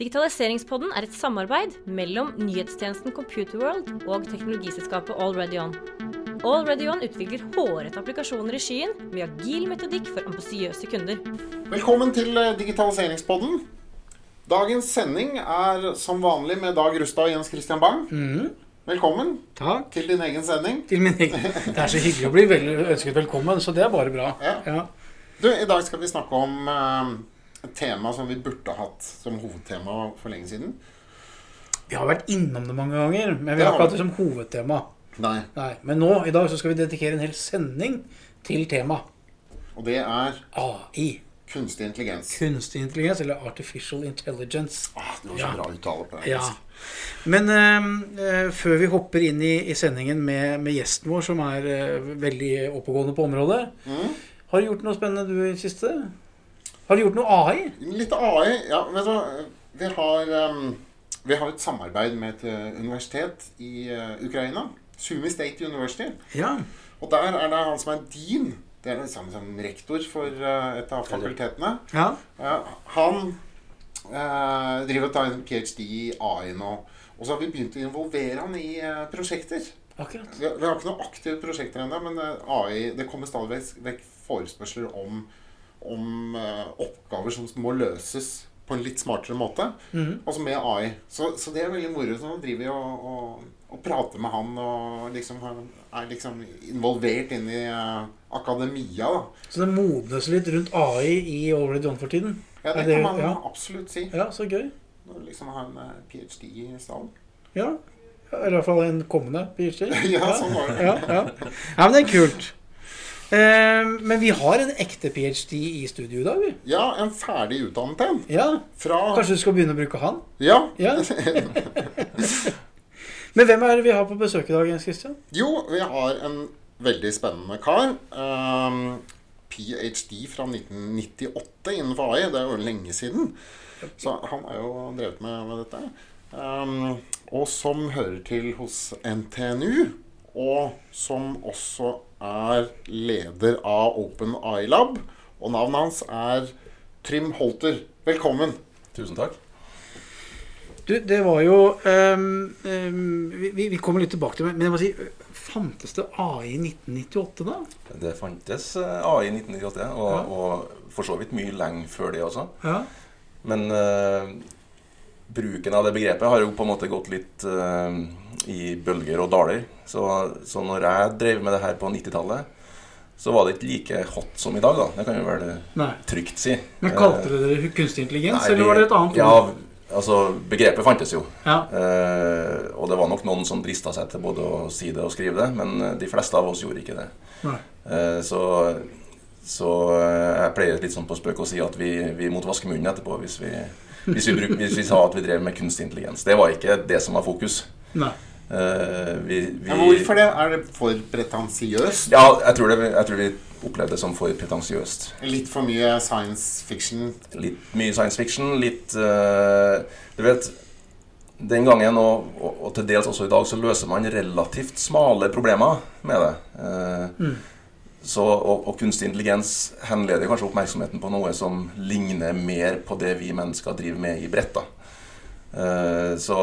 Digitaliseringspodden er et samarbeid mellom nyhetstjenesten Computerworld og teknologiselskapet AlreadyOn. AlreadyOn utvikler hårete applikasjoner i skyen med agil metodikk for ambisiøse kunder. Velkommen til eh, Digitaliseringspodden. Dagens sending er som vanlig med Dag Rustad og Jens Christian Bang. Velkommen Takk. til din egen sending. Til min egen. Det er så hyggelig å bli vel, ønsket velkommen, så det er bare bra. Ja. Ja. Du, I dag skal vi snakke om eh, et tema som vi burde hatt som hovedtema for lenge siden. Vi har vært innom det mange ganger, men vi har ikke hatt det som hovedtema. Nei. Nei, Men nå, i dag så skal vi dedikere en hel sending til tema Og det er AI. kunstig intelligens. Kunstig intelligens, eller artificial intelligence. Ah, det var så Ja. bra uttale på det. Ja. Men eh, før vi hopper inn i, i sendingen med, med gjesten vår, som er uh, veldig oppegående på området Mm. Har du gjort noe spennende du i det siste? Har du gjort noe AI? Litt AI. Ja, vet du hva. Vi har, um, vi har et samarbeid med et uh, universitet i uh, Ukraina. Sumi State University. Ja. Og der er det han som er dean. Det er det samme som rektor for uh, et av fakultetene. ja. Uh, han uh, driver og tar en ph.d. i AI nå. Og så har vi begynt å involvere han i uh, prosjekter. Akkurat. Vi har, vi har ikke noen aktive prosjekter ennå, men uh, AI Det kommer stadig vekk forespørsler om, om uh, oppgaver som må løses på en litt smartere måte. Mm. Altså med AI. Så, så det er veldig moro. Så nå driver og, og, og prater med han og liksom er liksom involvert inn i uh, akademia, da. Så det modnes litt rundt AI i Already On for tiden? Ja, det det- kan man ja. absolutt si. Ja, så gøy. Når liksom har en uh, ph.d. i stallen. Ja. Eller i hvert fall en kommende PhD. Ja, sånn var det. Ja, ja. ja, men det er kult. Eh, men vi har en ekte PhD i studio i dag, vi. Ja, en ferdig utdannet en. Ja, Fra Kanskje du skal begynne å bruke han? Ja. Ja. Men hvem er det vi har på besøk i dag, Jens Christian? Jo, vi har en veldig spennende kar. Um, Ph.D. fra 1998 innenfor AI. Det er jo lenge siden. Så han har jo drevet med, med dette. Um, og som hører til hos NTNU. Og som også er leder av Open iLab. Og navnet hans er Trym Holter. Velkommen. Tusen takk. Du, det var jo um, um, vi, vi kommer litt tilbake til det, men jeg må si Fantes det AI i 1998, da? Det fantes eh, AI i 1998, og, Ja. og for så vidt mye lenge før det også. Ja. Men eh, bruken av det begrepet har jo på en måte gått litt uh, i bølger og daler. Så, så når jeg drev med det her på 90-tallet, så var det ikke like hot som i dag, da. Det kan jo vel Nei. trygt si. Men Kalte dere det kunstig intelligens, Nei, eller var det et annet Ja, altså Begrepet fantes jo. Ja. Uh, og det var nok noen som drista seg til både å si det og skrive det, men eh, de fleste av oss gjorde ikke det. Eh, så så jeg pleier litt sånn på spøk å si at vi, vi måtte vaske munnen etterpå hvis vi, hvis, vi bruk, hvis vi sa at vi drev med kunstig intelligens. Det var ikke det som var fokus. Nei. Uh, vi, vi, hvorfor det? Er det for pretensiøst? Ja, jeg tror, det, jeg tror vi opplevde det som for pretensiøst. Litt for mye science fiction? Litt mye science fiction, litt uh, Du vet Den gangen, og, og, og til dels også i dag, så løser man relativt smale problemer med det. Eh, Mm. Så, og, og kunstig intelligens henleder kanskje oppmerksomheten på noe som ligner mer på det vi mennesker driver med i brett. Eh, så,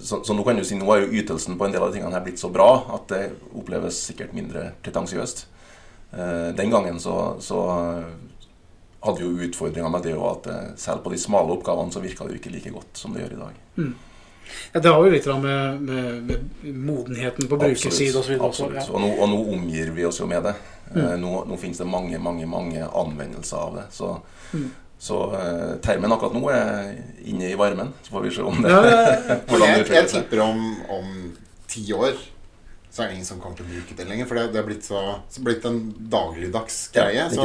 så, så nå kan du si nå er jo ytelsen på en del av de tingene her blitt så bra at det oppleves sikkert mindre pretensiøst. Uh, den gangen så, så hadde vi jo utfordringer med det òg, at eh, selv på de smale oppgavene så virka det jo ikke like godt som det gjør i dag. Ja, det har jo litt med, med, med modenheten på brukerside osv. Absolutt. Ja. Og, nå, og nå omgir vi oss jo med det. Eh, Mm. Nå, nå finnes det mange, mange mange anvendelser av det. Så, Mm. så eh, termen akkurat nå er inne i varmen. Så får vi se om det Ja, ja, ja. Jeg, jeg tipper om, om ti år så er det ingen som kommer til å bruke det lenger. For det, det er blitt, så, så blitt en dagligdags greie. så,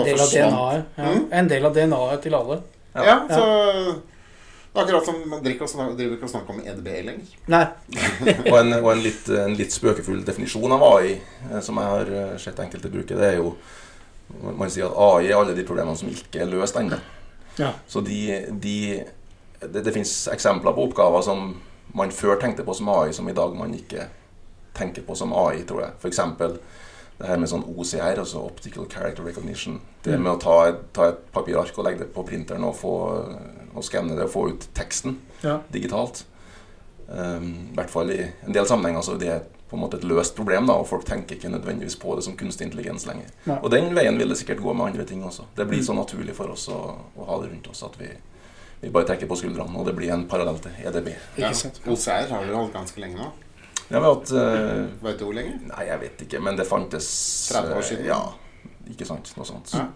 En del av DNA-et. Ja. Mm. En del av DNA-et til alle. Ja, så akkurat som man driver ikke og snak- driver ikke og snakker om EDB lenger. Nei. Og en, og en, litt, en litt spøkefull definisjon av AI, eh, som jeg har eh, sett enkelte bruke, det er jo Man sier at AI er alle de problemene som ikke er løst ennå. Ja. Så de, de Det, det fins eksempler på oppgaver som man før tenkte på som AI, som i dag man ikke tenker på som AI, tror jeg. F.eks. det her med sånn OCR, altså Optical Character Recognition. Det Mm. med å ta et, ta et papirark og legge det på printeren og få, å skanne det og få ut teksten Ja. digitalt. Um, I hvert fall i en del sammenhenger så det er på en måte et løst problem, da, og folk tenker ikke nødvendigvis på det som kunstig intelligens lenger. Nei. Og den veien vil det sikkert gå med andre ting også. Det blir Mm. så naturlig for oss å, å ha det rundt oss at vi, vi bare trekker på skuldrene, og det blir en parallell til EDB. Ja. sant? OCR har dere holdt ganske lenge nå. Ja, men at, eh, Vet du hvor lenge? Nei, jeg vet ikke, men det fantes 30 år eh, siden? Ja, ikke sant? Noe sånt. Ja.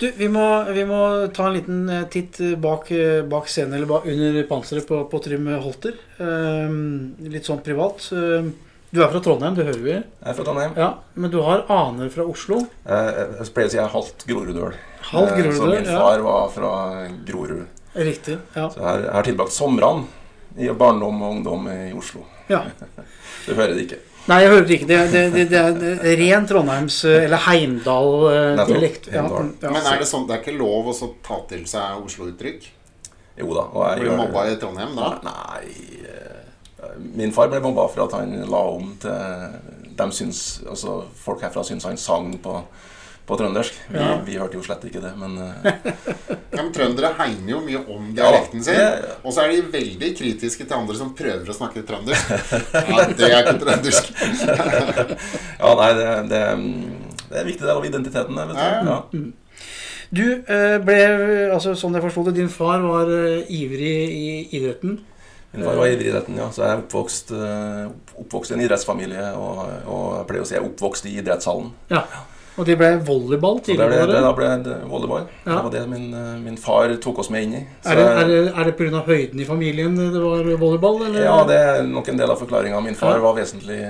Du, vi må, vi må ta en liten eh, titt bak, eh, bak scenen, eller under panseret på, på Trym Holter. Um, litt sånn privat. Um, du er fra Trondheim, det hører vi. Jeg er fra Trondheim. Ja, Men du har aner fra Oslo. Jeg, jeg pleier å si jeg er halvt Groruddøl. ja Eh, Så min min ja. far var fra Grorud. Riktig. Ja. Så jeg har tilbrakt somrene i barndom og ungdom i Oslo. ja. Du hører det ikke. Nei, jeg hører ikke. Det, det, det, det er ren Trondheims- eller Heimdal-dialekt. Ja, ja. Men er det sånn, det er ikke lov å ta til seg Oslo-uttrykk? Jo da. Og jeg Blir du mobba i Trondheim da? Nei eh, Min far ble mobba for at han la om til de syns, altså Folk herfra syns han sang på, på trøndersk. Vi, Ja. vi hørte jo slett ikke det, men eh, Ja, men Trøndere hegner jo mye om Ja, dialekten sin. det- Og så er de veldig kritiske til andre som prøver å snakke trøndersk. Ja, det er ikke trøndersk. Ja, nei, det, det, det er en viktig del av identiteten. Vet du. Ja, ja. Ja. Du eh, ble, altså sånn jeg forsto det, din far var eh, ivrig i idretten. Min far var ivrig i idretten, ja. Så jeg er oppvokst, oppvokst i en idrettsfamilie. Og, og jeg pleier å si jeg er oppvokst i idrettshallen. Ja. Og det ble volleyball tidligere? det ble, det, da ble det volleyball. Ja. Det var det min, eh, min far tok oss med inn i. Så Er det, er det, er det pga. høyden i familien det var volleyball? Eller? Ja, det er nok en del av forklaringa. Min far Ja. var vesentlig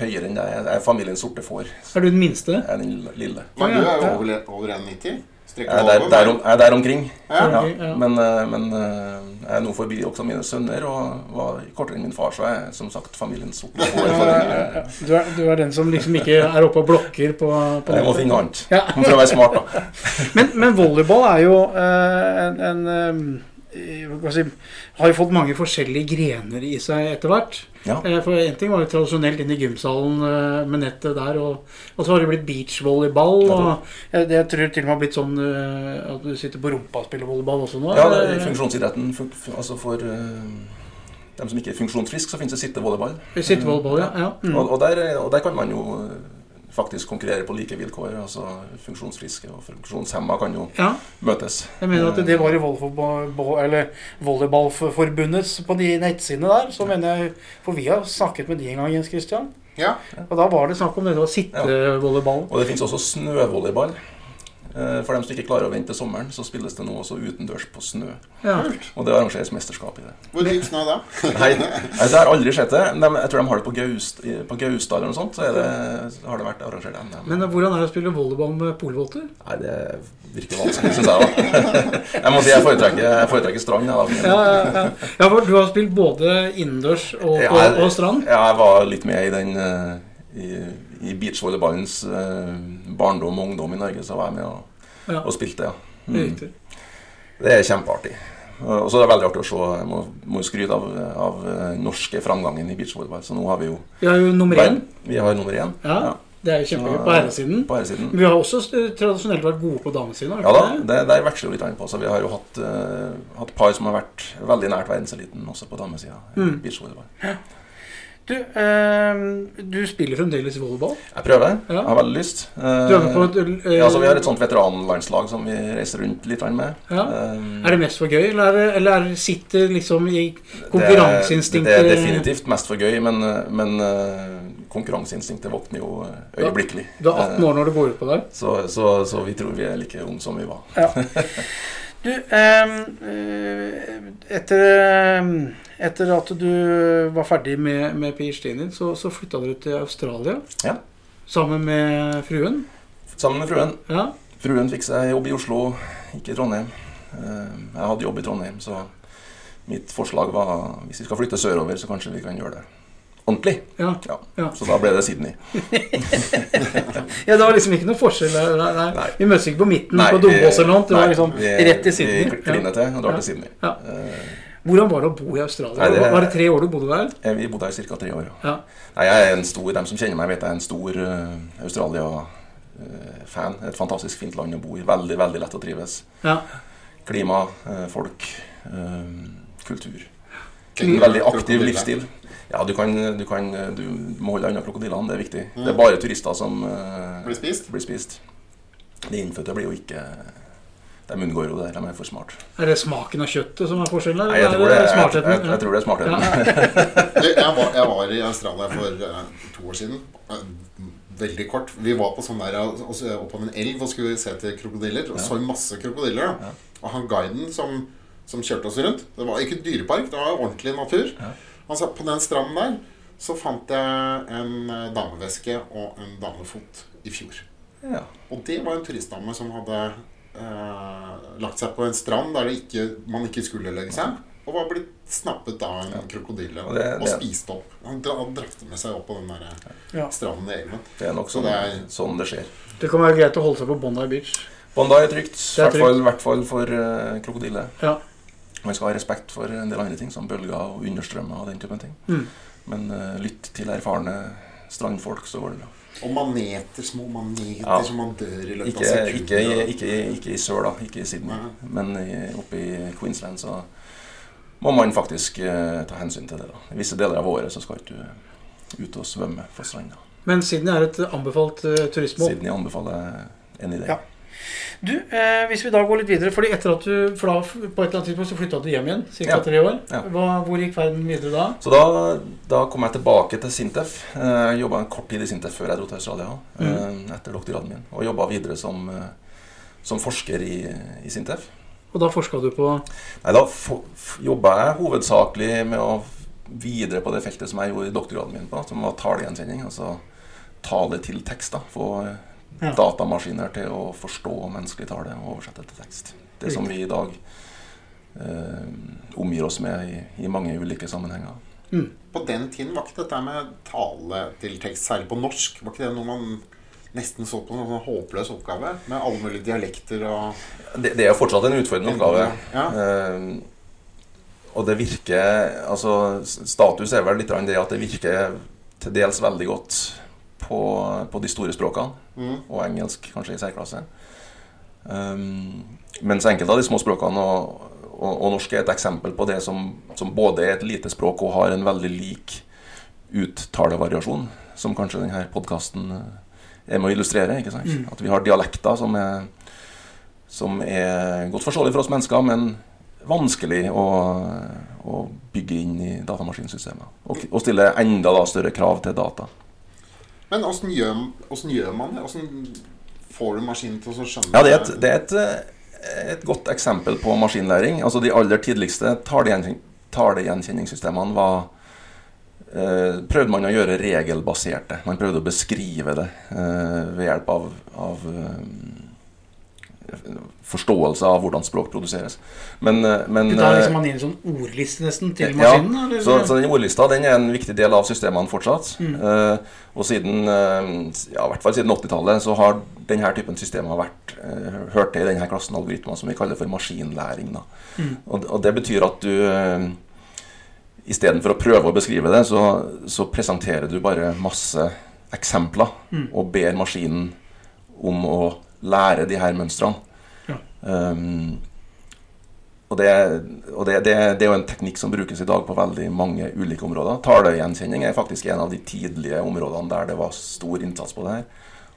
høyere enn jeg. Jeg er familiens sorte får. Er du den minste? Jeg er den lille. Men du er jo over, over 1,90. Jeg er der, der, om, jeg er der omkring. Ja. Ja. Men, eh, men eh, jeg er nå forbi også mine sønner, og var kortere enn min far, så jeg er som sagt familiens ja. Du, du er den som liksom ikke er oppe og blokker på, på Jeg må finne annet. Ja. Prøve å være smart, da. Men, men volleyball er jo eh, en, en eh, si, Har jo fått mange forskjellige grener i seg etter hvert. Ja. Eh, For en ting var jo tradisjonelt inn i gymsalen eh, med nettet der, og, og så har det blitt beachvolleyball. Og jeg, jeg tror til og med har blitt sånn at du sitter på rumpa og spiller volleyball også nå. Ja, det funksjonsidretten. fun- Altså for dem som ikke er funksjonsfriske, så finnes det sittevolleyball. Sittevolleyball, ja. ja. Mm. Og, og, der, og der kan man jo faktisk konkurrerer på like vilkår. Altså Funksjonsfriske og funksjonshemma kan jo ja. møtes. Jeg mener at det var i volleyballforbundet Volleyballforbundets på de nettsidene der. Så mener jeg For vi har snakket med de en gang, Jens Christian. Ja. Og da var det snakk om det å sittevolleyball. Og det finnes også snøvolleyball. Eh, For dem som ikke klarer å vente til sommeren, så spilles det nå også utendørs på snø. Ja. Og det arrangeres mesterskap i det. Hvor dyp snø da? Nei, nei, det har aldri skjedd det. De, jeg tror de har det på Gaust, på Gaustad eller noe sånt. Så er det, har det vært arrangert NM. Men hvordan er det å spille volleyball med polvotter? Nei, det virker vanskelig, syns jeg. da Jeg må si jeg foretrekker, jeg foretrekker strand. da. Ja, ja, ja. ja, for du har spilt både innendørs og, og, og strand? Ja, jeg var litt med i den eh, I, i beachvolleyballens eh, barndom og ungdom i Norge, så var jeg med og, Ja. og spilte, ja. Mm. Det er kjempeartig. Og så er det veldig artig å se. Jeg må, må jo skryte av, av eh, norske framgangen i beachvolleyball. Så nå har vi jo Vi har jo nummer én. Vi har nummer én. Ja, det er jo kjempegøy. På herresiden. På herresiden. Men vi har også eh, tradisjonelt vært gode på damesiden. Ja da, det? det, der veksler jo litt an på. Så vi har jo hatt, uh, hatt par som har vært veldig nært verdenseliten også på damesida. Mm. Beachvolleyball. Du, eh, du spiller fremdeles volleyball? Jeg prøver. Ja. Jeg har veldig lyst. Eh, et eh, ja, så Vi har et sånt veteranlandslag som vi reiser rundt litt med. Ja. Eh, Er det mest for gøy, eller, er det, eller er det sitter liksom i det, konkurranseinstinktet det er definitivt mest for gøy, men, eh, men eh, konkurranseinstinktet våkner jo øyeblikkelig. Du er 18 år når du går ut på deg. Så, så, så vi tror vi er like unge som vi var. Du, ehm, eh, etter, ehm, etter at du var ferdig med, med PhD-en din, så, så flytta dere til Australia Ja. sammen med fruen. Sammen med fruen. Ja. Fruen fikk seg jobb i Oslo, ikke i Trondheim. Eh, Jeg hadde jobb i Trondheim, så mitt forslag var hvis vi skal flytte sørover, så kanskje vi kan gjøre det ordentlig. Ja. Ja. Ja. Så da ble det Sydney. ja, det var liksom ikke noe forskjell der. Nei, nei. Vi møttes ikke på midten Nei, på Dombås eller noe. Det var liksom rett til Sydney. Vi klinet til og drar til Sydney. Ja. Eh, Hvordan var det å bo i Australia? Nei, det- Var det tre år du bodde der? eh, Vi bodde her i ca. tre år. Ja. Nei, jeg er en stor, De som kjenner meg, vet jeg er en stor uh, Australia-fan. Et fantastisk fint land å bo i. Veldig veldig lett å trives. Ja. Klima, uh, folk. eh, kultur. En veldig aktiv livsstil. Ja, du kan, du kan du må holde deg unna krokodillene, det er viktig. Mm. Det er bare turister som eh, Blir spist? blir spist. De innfødte blir jo ikke De unngår jo det, de er for smart. Er det smaken av kjøttet som er forskjellen? Nei, jeg tror det, er jeg, jeg, jeg, tror det er smartheten. Ja. Jeg, var, jeg var i Australia for uh, to år siden. Eh, Veldig kort. Vi var på sånn der altså, opp på en elv og skulle se til krokodiller. Og så masse krokodiller. Ja. Og han guiden som, som kjørte oss rundt Det var ikke dyrepark, det var ordentlig natur. Han sa på den stranden der så fant jeg en eh, dameveske og en damefot i fjor. Ja. Og det var en turistdame som hadde eh, lagt seg på en strand der det ikke, man ikke skulle legge seg. Og var blitt snappet av en krokodille Og og, det- det- spist opp. Han dra- med seg opp på den der Ja. stranden i elven. Det er nok Så sånn det er- sånn det skjer. Det kan være greit å holde seg på Bondi Beach. Bondi er trygt. I er hvert fall, for uh, krokodille. Ja. Man skal ha respekt for en del andre ting, som bølger og understrømmer og den typen ting. Mm. Men uh, lytt til erfarne strandfolk, så går det bra. Og maneter, små maneter Ja. som man dør i løpet Ikke, av sekunder. ikke, i- ikke, ikke i sør, da. Ikke i Sydney. Nei. Men i, oppe i Queensland så må man faktisk uh, ta hensyn til det. da. I visse deler av året så skal ikke du ut og svømme for stranda. Men Sydney er et anbefalt uh, turistmål. Sydney anbefaler en idé. Ja. Du, eh, hvis vi da går litt videre fordi etter at du For da på et eller annet tidspunkt så flytta du hjem igjen? Ca. Ja. tre år. Ja. Hva, hvor gikk verden videre da? Så da, da kom jeg tilbake til Sintef. Eh, Jeg jobba en kort tid i Sintef før jeg dro til Australia. eh, Etter doktorgraden min. Og jobba videre som, eh, som forsker i, i Sintef. Og da forska du på Nei, da jobba jeg hovedsakelig med å videre på det feltet som jeg gjorde i doktorgraden min på, som var talegjenkjenning. Altså tale til tekst. da, Få eh, Ja. datamaskiner til å forstå menneskelig tale og oversette til tekst. Det som vi i dag eh, omgir oss med i, i mange ulike sammenhenger. På den tiden var ikke dette med tale til tekst, særlig på norsk, var ikke det noe man nesten så på som en håpløs oppgave? Med alle mulige dialekter og Det, det er fortsatt en utfordrende oppgave. Ja. Eh, og det virker Altså, status er vel litt det at det virker til dels veldig godt på, på de store språkene, Mm. og engelsk kanskje i særklasse. Um, mens enkelte av de små språkene og, og, og norsk er et eksempel på det som, som både er et lite språk og har en veldig lik uttalevariasjon, som kanskje denne podkasten er med å illustrere. ikke sant? Mm. At vi har dialekter som er, som er godt forståelig for oss mennesker, men vanskelig å, å bygge inn i datamaskinsystemet. Og, og stille enda da større krav til data. Men åssen gjør, gjør man det? Åssen får du maskinen til å skjønne Ja, det er et, det er et, eh, et godt eksempel på maskinlæring. Altså De aller tidligste talegjenkjen- talegjenkjenningssystemene var eh, Prøvde man å gjøre regelbaserte. Man prøvde å beskrive det eh, ved hjelp av, av eh, forståelse av hvordan språk produseres. Men, eh, men Du tar eh, liksom man inn en sånn ordliste nesten til ja, maskinen? eller? så, så den ordlista den er en viktig del av systemene fortsatt. Mm. Uh, og siden ja, i hvert fall siden 80-tallet så har denne typen systemer vært uh, hørt til i denne klassen algoritmer som vi kaller for maskinlæring. Mm. Og, og det betyr at du uh, istedenfor å prøve å beskrive det, så, så presenterer du bare masse eksempler Mm. og ber maskinen om å lære de her mønstrene. Ja. Um, og, det, og det, det, det er jo en teknikk som brukes i dag på veldig mange ulike områder. Talegjenkjenning er faktisk en av de tidlige områdene der det var stor innsats på det her.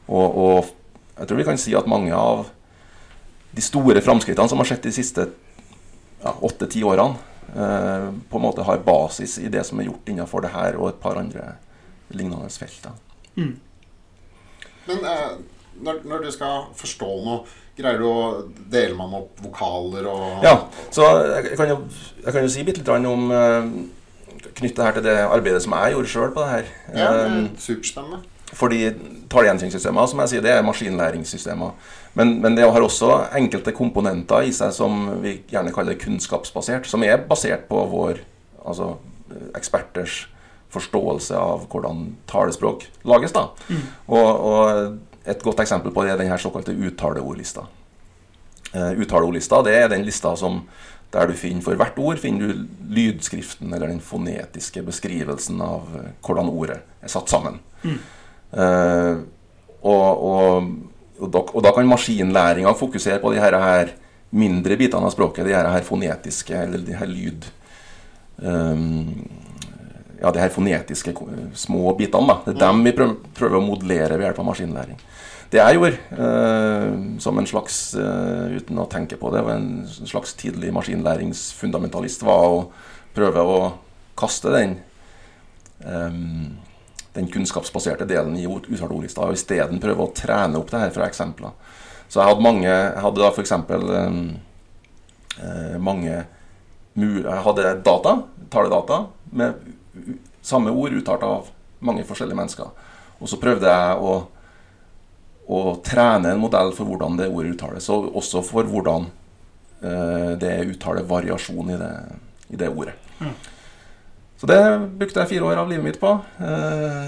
Og, og jeg tror vi kan si at mange av de store framskrittene som har skjedd de siste åtte-ti årene, eh, på en måte har basis i det som er gjort innenfor det her og et par andre lignende felt. Da. Mm. Men eh, når, når du skal forstå noe, greier du å dele man opp vokaler og Ja, så jeg, kan, jo, jeg kan jo si bitte litt om uh, Knytte det her til det arbeidet som jeg gjorde sjøl på det her. Ja, det er superspennende. Fordi tallgjenkjenningssystemer som jeg sier, det er maskinlæringssystemer. Men, men det har også enkelte komponenter i seg som vi gjerne kaller kunnskapsbasert. Som er basert på vår altså, eksperters forståelse av hvordan talespråk lages. da. Og, og et godt eksempel på det er denne såkalte uttaleordlista. Uh, uttaleordlista det er den lista som der du finner for hvert ord finner du lydskriften eller den fonetiske beskrivelsen av eh, hvordan ordet er satt sammen. Eh, og, og, og, da, og da kan maskinlæringa fokusere på de her, her mindre bitene av språket, de her, her fonetiske, eller de her lyd um, Ja, de her fonetiske små bitene. da. Det er dem vi prøver, å modellere ved hjelp av maskinlæring. Det jeg gjorde eh, som en slags, eh, uten å tenke på det, var en slags tidlig maskinlæringsfundamentalist, var å prøve å kaste den eh, den kunnskapsbaserte delen i uttalt og isteden prøve å trene opp det her fra eksempler. Så jeg hadde mange Jeg hadde da f.eks. eksempel uh, mange Jeg hadde data, taledata, med samme ord uttalt av mange forskjellige mennesker. Og så prøvde jeg å, å trene en modell for hvordan det ordet uttales, og også for hvordan uh, det uttaler variasjon i det, i det ordet. Mm. Så det brukte jeg fire år av livet mitt på. Eh,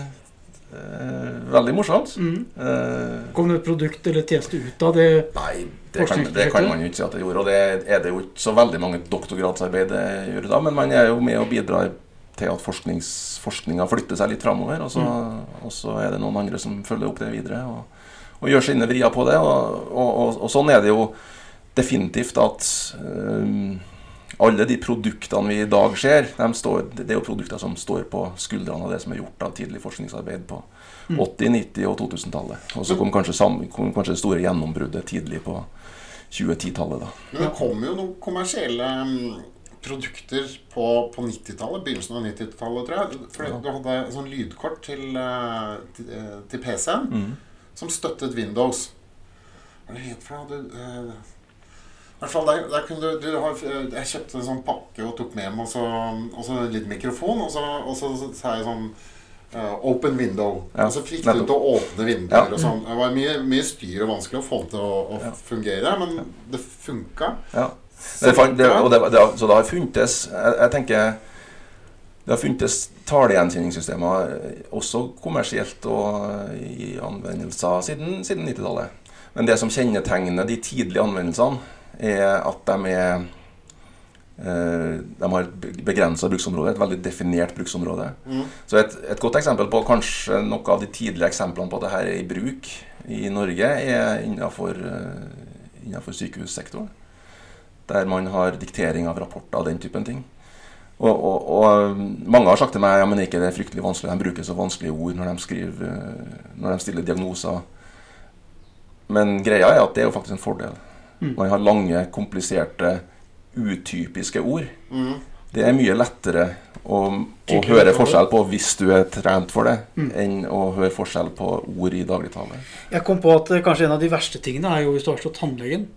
eh, veldig morsomt. Mm. Eh, Kom det et produkt eller tjeneste ut av det? Nei, det kan, det kan, man jo ikke si at det gjorde. Og det er det jo ikke så veldig mange doktorgradsarbeid det gjør da, men man er jo med og bidrar til at forskninga flytter seg litt framover. Og så, mm. og så, er det noen andre som følger opp det videre og, og gjør sine vrier på det. Og, og, og, sånn er det jo definitivt at um, alle de produktene vi i dag ser, de står, det er jo produkter som står på skuldrene av det som er gjort av tidlig forskningsarbeid på 80-, 90- og 2000-tallet. Og så kom kanskje, kom kanskje, det store gjennombruddet tidlig på 2010-tallet. Men det kom jo noen kommersielle mm, produkter på, på 90-tallet, begynnelsen av 90-tallet, tror jeg. For ja. du hadde sånn lydkort til, eh, til, eh, til PC-en mm. som støttet Windows. Hva er det het for noe? Du, hvert fall der, der kunne du, du har, Jeg kjøpte en sånn pakke og tok med meg og så litt mikrofon. Og så, og så sa jeg sånn uh, Open window. Ja. Og så fikk du til å åpne vinduer. Ja. og sånn. Det var mye, mye, styr og vanskelig å få det til å, å fungere, men det funka. Det, det, det, det, så det har funtes jeg, jeg, tenker det har funtes talegjenkjenningssystemer eh, også kommersielt og i anvendelser siden, siden 90-tallet. Men det som kjennetegner de tidlige anvendelsene, er at de er eh, de har et begrensa bruksområde, et veldig definert bruksområde. Mm. Så et, et, godt eksempel på kanskje noen av de tidlige eksemplene på at dette er i bruk i Norge, er innenfor, eh, innenfor sykehussektoren. Der man har diktering av rapporter og den typen ting. Og, og, og, mange har sagt til meg ja, men ikke det er fryktelig vanskelig. De bruker så vanskelige ord når de, skriver, eh, når de stiller diagnoser. Men greia er at det er jo faktisk en fordel. Mm. Man har lange, kompliserte, utypiske ord. Mm. Det er mye lettere å, å høre forskjell på hvis du er trent for det, mm. enn å høre forskjell på ord i dagligtale. Jeg kom på at eh, kanskje en av de verste tingene er jo hvis du har slått tannlegen.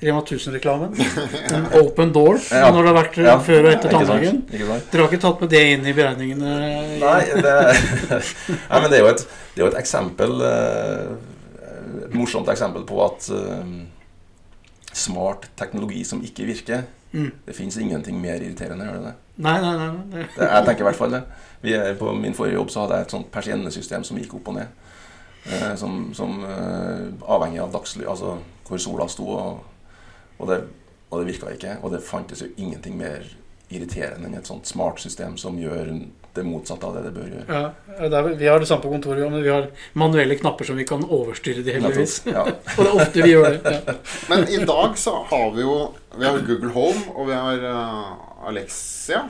Rema 1000-reklamen. En open door ja. når det har vært eh, ja. før og etter tannlegen. Dere har ikke tatt med det inn i beregningene? Nei, det, Nei men det er jo et, er jo et eksempel eh, Et morsomt eksempel på at smart teknologi som ikke virker. Mm. Det fins ingenting mer irriterende, gjør det det? Nei, nei, nei. Det, jeg tenker i hvert fall det. Er, på min forrige jobb så hadde jeg et sånt persiennesystem som gikk opp og ned. Eh, som, som eh, avhengig av dagsly, altså hvor sola sto. Og, og det, og det virka ikke. Og det fantes jo ingenting mer irriterende enn et sånt smart system som gjør det motsatte av det det bør gjøre. Ja, er, Vi har det samme på kontoret, men vi har manuelle knapper som vi kan overstyre det heldigvis. Ja. og det er ofte vi gjør det. Ja. Men i dag så har vi jo Vi har Google Home, og vi har uh, Alexia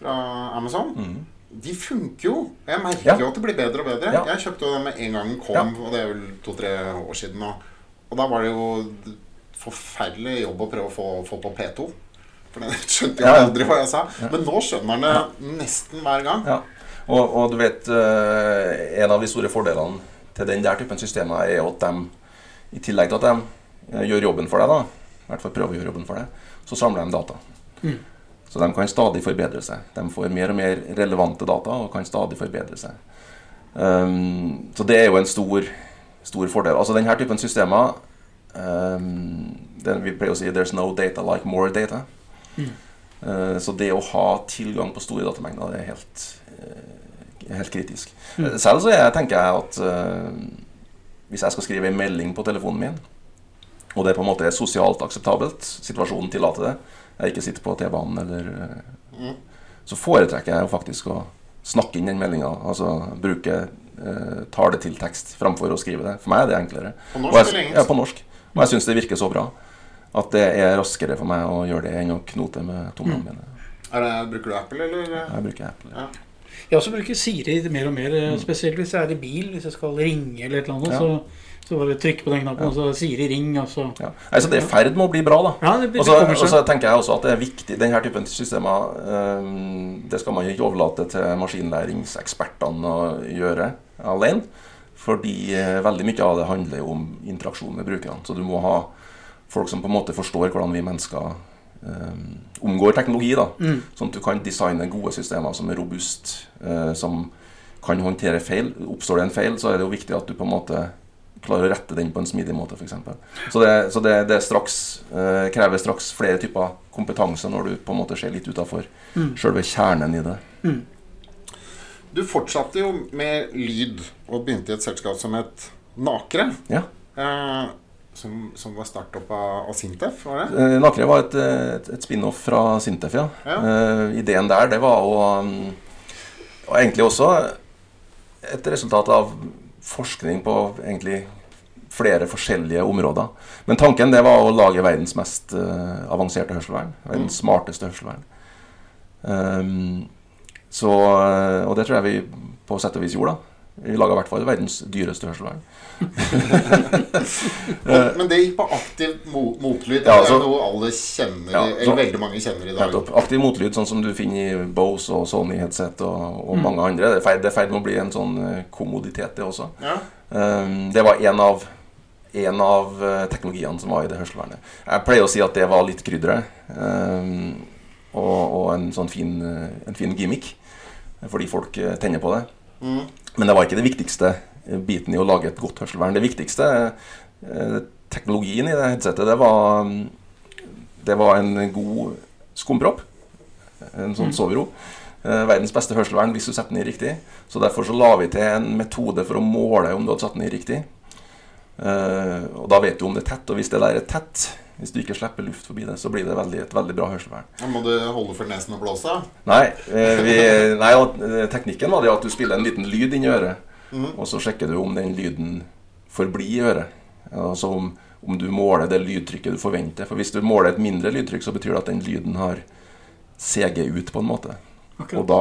fra Amazon. Mm. De funker jo. Jeg merker jo at det blir bedre og bedre. Jeg kjøpte jo den med en gang den kom, og det er vel to-tre år siden. nå. og da var det jo forferdelig jobb å prøve å få, få på P2. For den skjønte jeg aldri hva jeg sa. Men nå skjønner han det nesten hver gang. Ja. Og, og, du vet, eh, en av de store fordelene til den der typen systemer er at de, i tillegg til at de eh, gjør jobben for deg, da, i hvert fall prøver å gjøre jobben for deg, så samler de data. Mm. Så de kan stadig forbedre seg. De får mer og mer relevante data og kan stadig forbedre seg. Um, så det er jo en stor, stor fordel. Altså denne typen systemer um, den, Vi pleier å si 'there's no data like more data'. Mm. Så det å ha tilgang på store datamengder er helt, uh, helt kritisk. Mm. Eh, selv så jeg, tenker jeg at hvis jeg skal skrive en melding på telefonen min, og det på en måte er sosialt akseptabelt, situasjonen tillater det, jeg ikke sitter på T-banen eller mm. Så foretrekker jeg jo faktisk å snakke inn den meldinga. Altså bruke tale tekst framfor å skrive det. For meg er det enklere. På norsk jeg, eller engelsk? Ja, på norsk. Og jeg syns det virker så bra. At det er raskere for meg å gjøre det enn å knote med tomlene mine. Er det, bruker du Apple, eller? Jeg bruker Apple. Ja. Jeg også bruker Siri mer og mer, eh, spesielt hvis jeg er i bil. Hvis jeg skal ringe eller et eller annet, Ja. så, så bare trykke på den knappen, og så Siri ring, og så Ja. Nei, så det er i ferd med å bli bra, da. Ja, det, det Og så kommer og så tenker jeg også at det er viktig Denne typen systemer um, Det skal man ikke overlate til maskinlæringsekspertene å gjøre alene. Fordi eh, veldig mye av det handler jo om interaksjon med brukerne. Så du må ha folk som på en måte forstår hvordan vi mennesker eh, omgår teknologi. da Mm. Sånn at du kan designe gode systemer som er robuste, eh, som kan håndtere feil. Oppstår det en feil, så er det jo viktig at du på en måte klarer å rette den på en smidig måte, f.eks. Så, det, så det, det straks, eh, krever straks flere typer kompetanse når du på en måte ser litt utafor Mm. selve kjernen i det. Mm. Du fortsatte jo med lyd og begynte i et selskap som het Nakre. Ja. Eh, som, som var startup av, av Sintef, var det? Eh, Nakre var et, et, et spin-off fra Sintef, ja. Ja. Eh, ideen der, det var å mm, Og egentlig også et resultat av forskning på egentlig flere forskjellige områder. Men tanken det var å lage verdens mest eh, avanserte hørselvern. Verdens smarteste hørselvern. Um, så, eh, og det tror jeg vi på sett og vis gjorde. da Vi laga i hvert fall verdens dyreste hørselvern. Men, men det gikk på aktiv mo motlyd. Ja, det er noe alle kjenner, Ja, eller så- veldig mange kjenner i dag. Nettopp. Aktiv motlyd, sånn som du finner i Bose og Sony headset og, og Mm. mange andre. Det er i ferd med å bli en sånn eh, kommoditet, det også. Ja. Um, det var en av, en av eh, teknologiene som var i det hørselvernet. Jeg pleier å si at det var litt krydderet. Um, og, og en sånn fin, en fin gimmick. Fordi folk eh, tenner på det. Mm. Men det var ikke det viktigste eh, biten i å lage et godt hørselvern. Det viktigste eh, teknologien i det headsetet, det var, mm, det var en god skumpropp. En sånn Mm. sovero. Verdens beste hørselvern hvis du setter den i riktig. Så derfor så la vi til en metode for å måle om du hadde satt den i riktig. Og da vet du om det er tett, og hvis det der er tett, hvis du ikke slipper luft forbi det, så blir det veldig, et veldig bra hørselvern. Må du holde for nesen og blåse. Nei, eh, vi, nei eh, teknikken var det at du spiller en liten lyd inn i øret, Mm. og så sjekker du om den lyden forblir i øret. Altså om, om du måler det lydtrykket du forventer. For hvis du måler et mindre lydtrykk, så betyr det at den lyden har seget ut på en måte. Og da,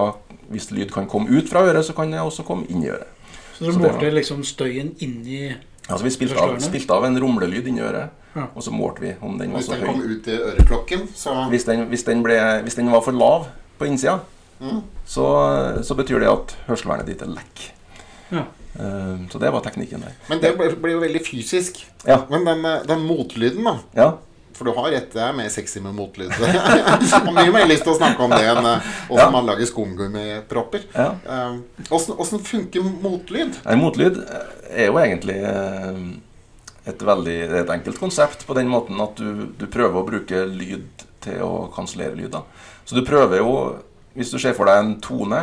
hvis lyd kan komme ut fra øret, så kan det også komme inn i øret. Så dere det målte liksom støyen inni Altså Vi spilte av, spilte av en rumlelyd inni øret, Ja. og så målte vi om den var Hvis så den kom ut i øreklokken, så Hvis den, hvis den, ble, hvis den var for lav på innsida, mm. så, så betyr det at hørselvernet ditt er lekk. Ja. Eh, Så det var teknikken der. Men det blir blir jo veldig fysisk. Ja. Men den, eh, den motlyden, da. ja. For du har rett, det er mer sexy med motlyd. Og har mye mer lyst til å snakke om det enn eh, åssen Ja. man lager skumgummipropper. ja. Eh, Åssen åssen funker motlyd? Nei, motlyd er jo egentlig eh, et veldig et enkelt konsept på den måten at du, du prøver å bruke lyd til å kansellere lyd. Så du prøver jo Hvis du ser for deg en tone,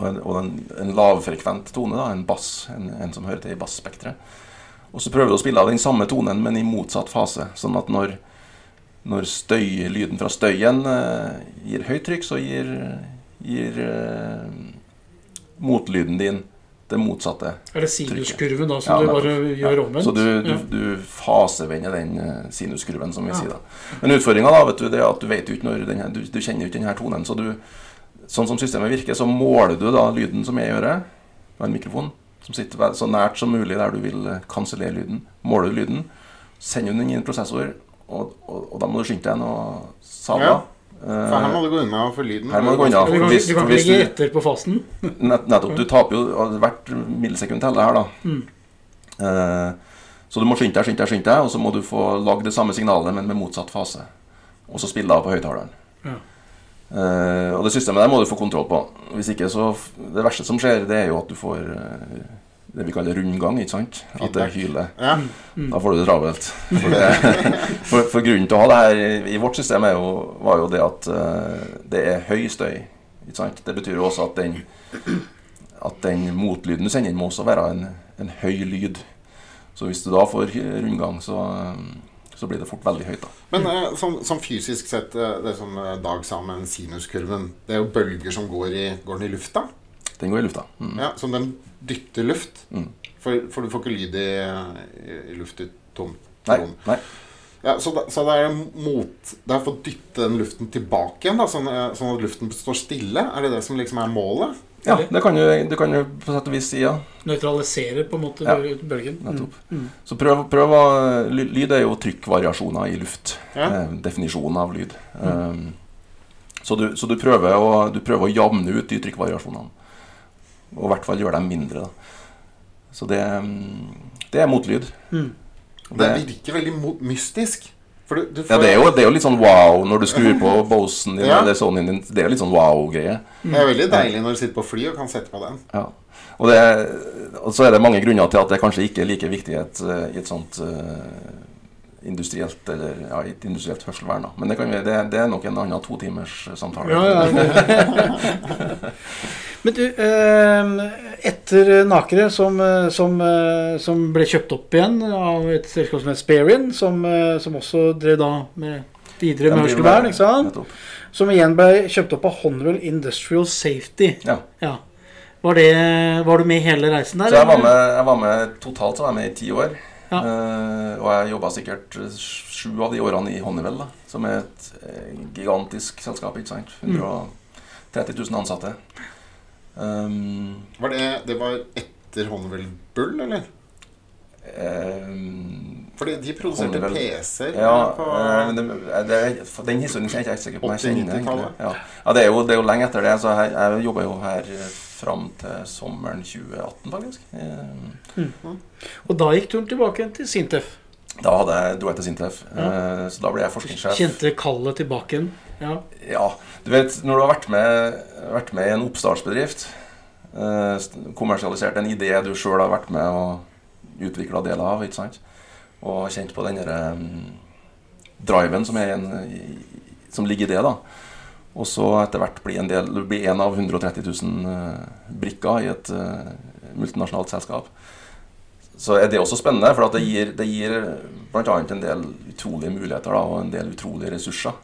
og en, og en, en lavfrekvent tone, da, en bass, en, en som hører til i basspekteret, og så prøver du å spille av den samme tonen, men i motsatt fase. Sånn at når, når støy, lyden fra støyen eh, gir høyt trykk, så gir, gir eh, motlyden din det motsatte. Er det sinuskurven da som Ja, du bare gjør omvendt? Så du, du, Ja. du fasevender den eh, sinuskurven, som vi Ja. sier da. Men utfordringa da, vet du, det er at du vet jo ikke når denne, du, du kjenner jo ikke denne tonen. Så du, sånn som systemet virker, så måler du da lyden som jeg gjør, med en mikrofon som sitter så nært som mulig der du vil eh, kansellere lyden. Måler du lyden, sender du den inn i en prosessor, og, og, og da må du skynde deg noe sabla. Ja. For her må Eh, du gå unna for lyden. Her må du gå unna. Du kan, Hvis- du kan ikke ligge etter på fasen. Nett, nettopp. Du taper jo hvert millisekund teller her, da. Mm. Eh, så du må skynde deg, skynde deg, skynde deg, og så må du få lagd det samme signalet, men med motsatt fase. Og så spille av på høyttaleren. Eh, og det systemet der må du få kontroll på. Hvis ikke så Det verste som skjer, det er jo at du får uh, det vi kaller rundgang, ikke sant? At det hyler. Ja. Mm. Da får du det travelt. For, det, for, for grunnen til å ha det her i, vårt system er jo, var jo det at uh, det er høy støy. Ikke sant? Det betyr jo også at den, at den motlyden du sender inn, må også være en, en høy lyd. Så hvis du da får rundgang, så, eh, så blir det fort veldig høyt. da. Men eh, sånn, sånn fysisk sett, eh, det som eh, Dag sa med sinuskurven Det er jo bølger som går i, går den i lufta. Den går i lufta. Mm. Ja, Som den dytter luft. Mm. For, for du får ikke lyd i, i, i luft i tomt Nei, rom. nei. Ja, så, da, så det er mot Det er for å dytte den luften tilbake igjen, da, sånn, eh, sånn at luften står stille? Er det det som liksom er målet? Ja, det kan du, du kan jo på sett og vis si, ja. Nøytralisere på en måte Ja. bøl- bølgen. Nettopp. Mm. Mm. Så prøv, prøv å Lyd er jo trykkvariasjoner i luft. Ja. Eh, definisjonen av lyd. Um, så du, så du, prøver å, du prøver å jevne ut de trykkvariasjonene. Og i hvert fall gjøre dem mindre. Da. Så det, mm, det er motlyd. Mm. Det virker veldig mystisk. Du, du får, Ja, det er, jo, det er jo litt sånn wow når du skrur på Bosen din Ja. eller Sonyen din. Det er jo litt sånn wow-greie. det er veldig deilig når du sitter på fly og kan sette på den. Ja. Og, det, og så er det mange grunner til at det kanskje ikke er like viktig i et, et sånt eh, industrielt eller ja, industrielt hørselvern. Men det, kan vi, det, det er nok en annen to timers samtale. Ja, ja. Men du, eh, etter Nakere, som, som, som ble kjøpt opp igjen av et selskap som het Sparian, som, som også drev da med videre med hørselvern, ikke sant? Som igjen ble kjøpt opp av Honorable Industrial Safety. Ja. Ja. Var, det, var du med hele reisen der? Så jeg var, med, jeg var med totalt så var jeg med i ti år. Ja. Eh, og jeg jobba sikkert sju av de årene i Honeywell, da, som er et eh, gigantisk selskap. ikke sant? Mm. 130 000 ansatte. Um, Var det, det var etter Honeywell Bull, eller? um, Fordi de produserte PC-er ja, på men det, det, den historien er jeg ikke sikker på om 80-90-tallet. Ja, ja det, er jo, det er jo lenge etter det. Så jeg, jeg jobba jo her fram til sommeren 2018, faktisk. Mm. Og da gikk turen tilbake igjen til Sintef. Da hadde jeg, dro jeg til Sintef, Ja. så da ble jeg forskningssjef. Kjente kallet tilbake igjen. Ja. Ja, du vet, når du har vært med, vært med i en oppstartsbedrift, eh, kommersialisert en idé du sjøl har vært med og utvikla deler av, ikke sant, og kjent på den derre mm, driven som, en, som ligger i det, da. Og så etter hvert bli en, del, bli en av 130 000 eh, brikker i et eh, multinasjonalt selskap. Så er det også spennende, for at det gir, det gir bl.a. en del utrolige muligheter da, og en del utrolige ressurser.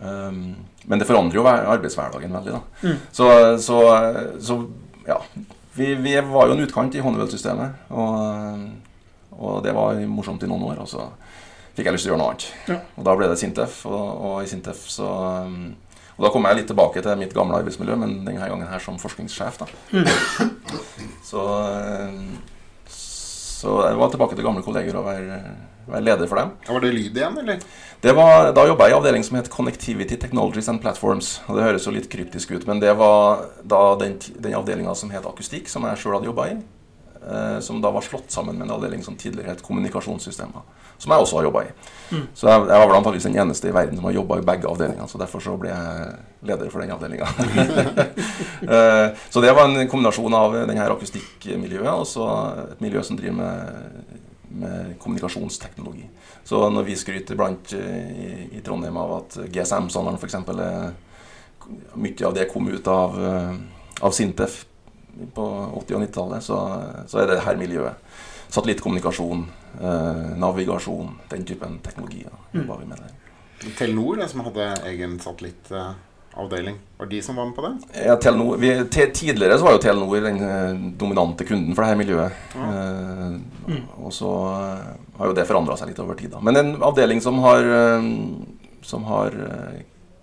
Um, men det forandrer jo arbeidshverdagen veldig. da. Mm. Så, så, så ja. Vi, vi var jo en utkant i Honeywell-systemet. Og, og det var morsomt i noen år. Og så fikk jeg lyst til å gjøre noe annet. Ja. Og da ble det Sintef. Og, og i Sintef så um, Og da kom jeg litt tilbake til mitt gamle arbeidsmiljø, men denne gangen her som forskningssjef. da. Så, um, så jeg var tilbake til gamle kolleger og være, være leder for dem. Ja, Var det lyd igjen, eller? Det var, da jobba jeg i avdeling som het Connectivity Technologies and Platforms. Og Det høres jo litt kryptisk ut, men det var da den, den avdelinga som het Akustikk, som jeg sjøl hadde jobba i. Eh, som da var slått sammen med en avdeling som tidligere het Kommunikasjonssystemer. Som jeg også har jobba i. Mm. Så jeg, jeg var vel antakeligvis den eneste i verden som har jobba i begge avdelingene. Så derfor så ble jeg leder for den avdelinga. Eh, så det var en kombinasjon av denne akustikkmiljøet og så et miljø som driver med, med kommunikasjonsteknologi. Så når vi skryter blant eh, i, i Trondheim av at GSM-sonderen f.eks. Mye av det kom ut av, eh, av Sintef på 80- og 90-tallet, så, så er det her miljøet. Satellittkommunikasjon, eh, navigasjon, den typen teknologi. Ja, jobber vi med der. Telenor, det som hadde egen satellittavdeling, var de som var med på det? Ja, Telenor, vi, te, tidligere så var jo Telenor den eh, dominante kunden for dette miljøet. Ja. Eh, og så eh, har jo det forandra seg litt over tid. da. Men en avdeling som har, eh, som har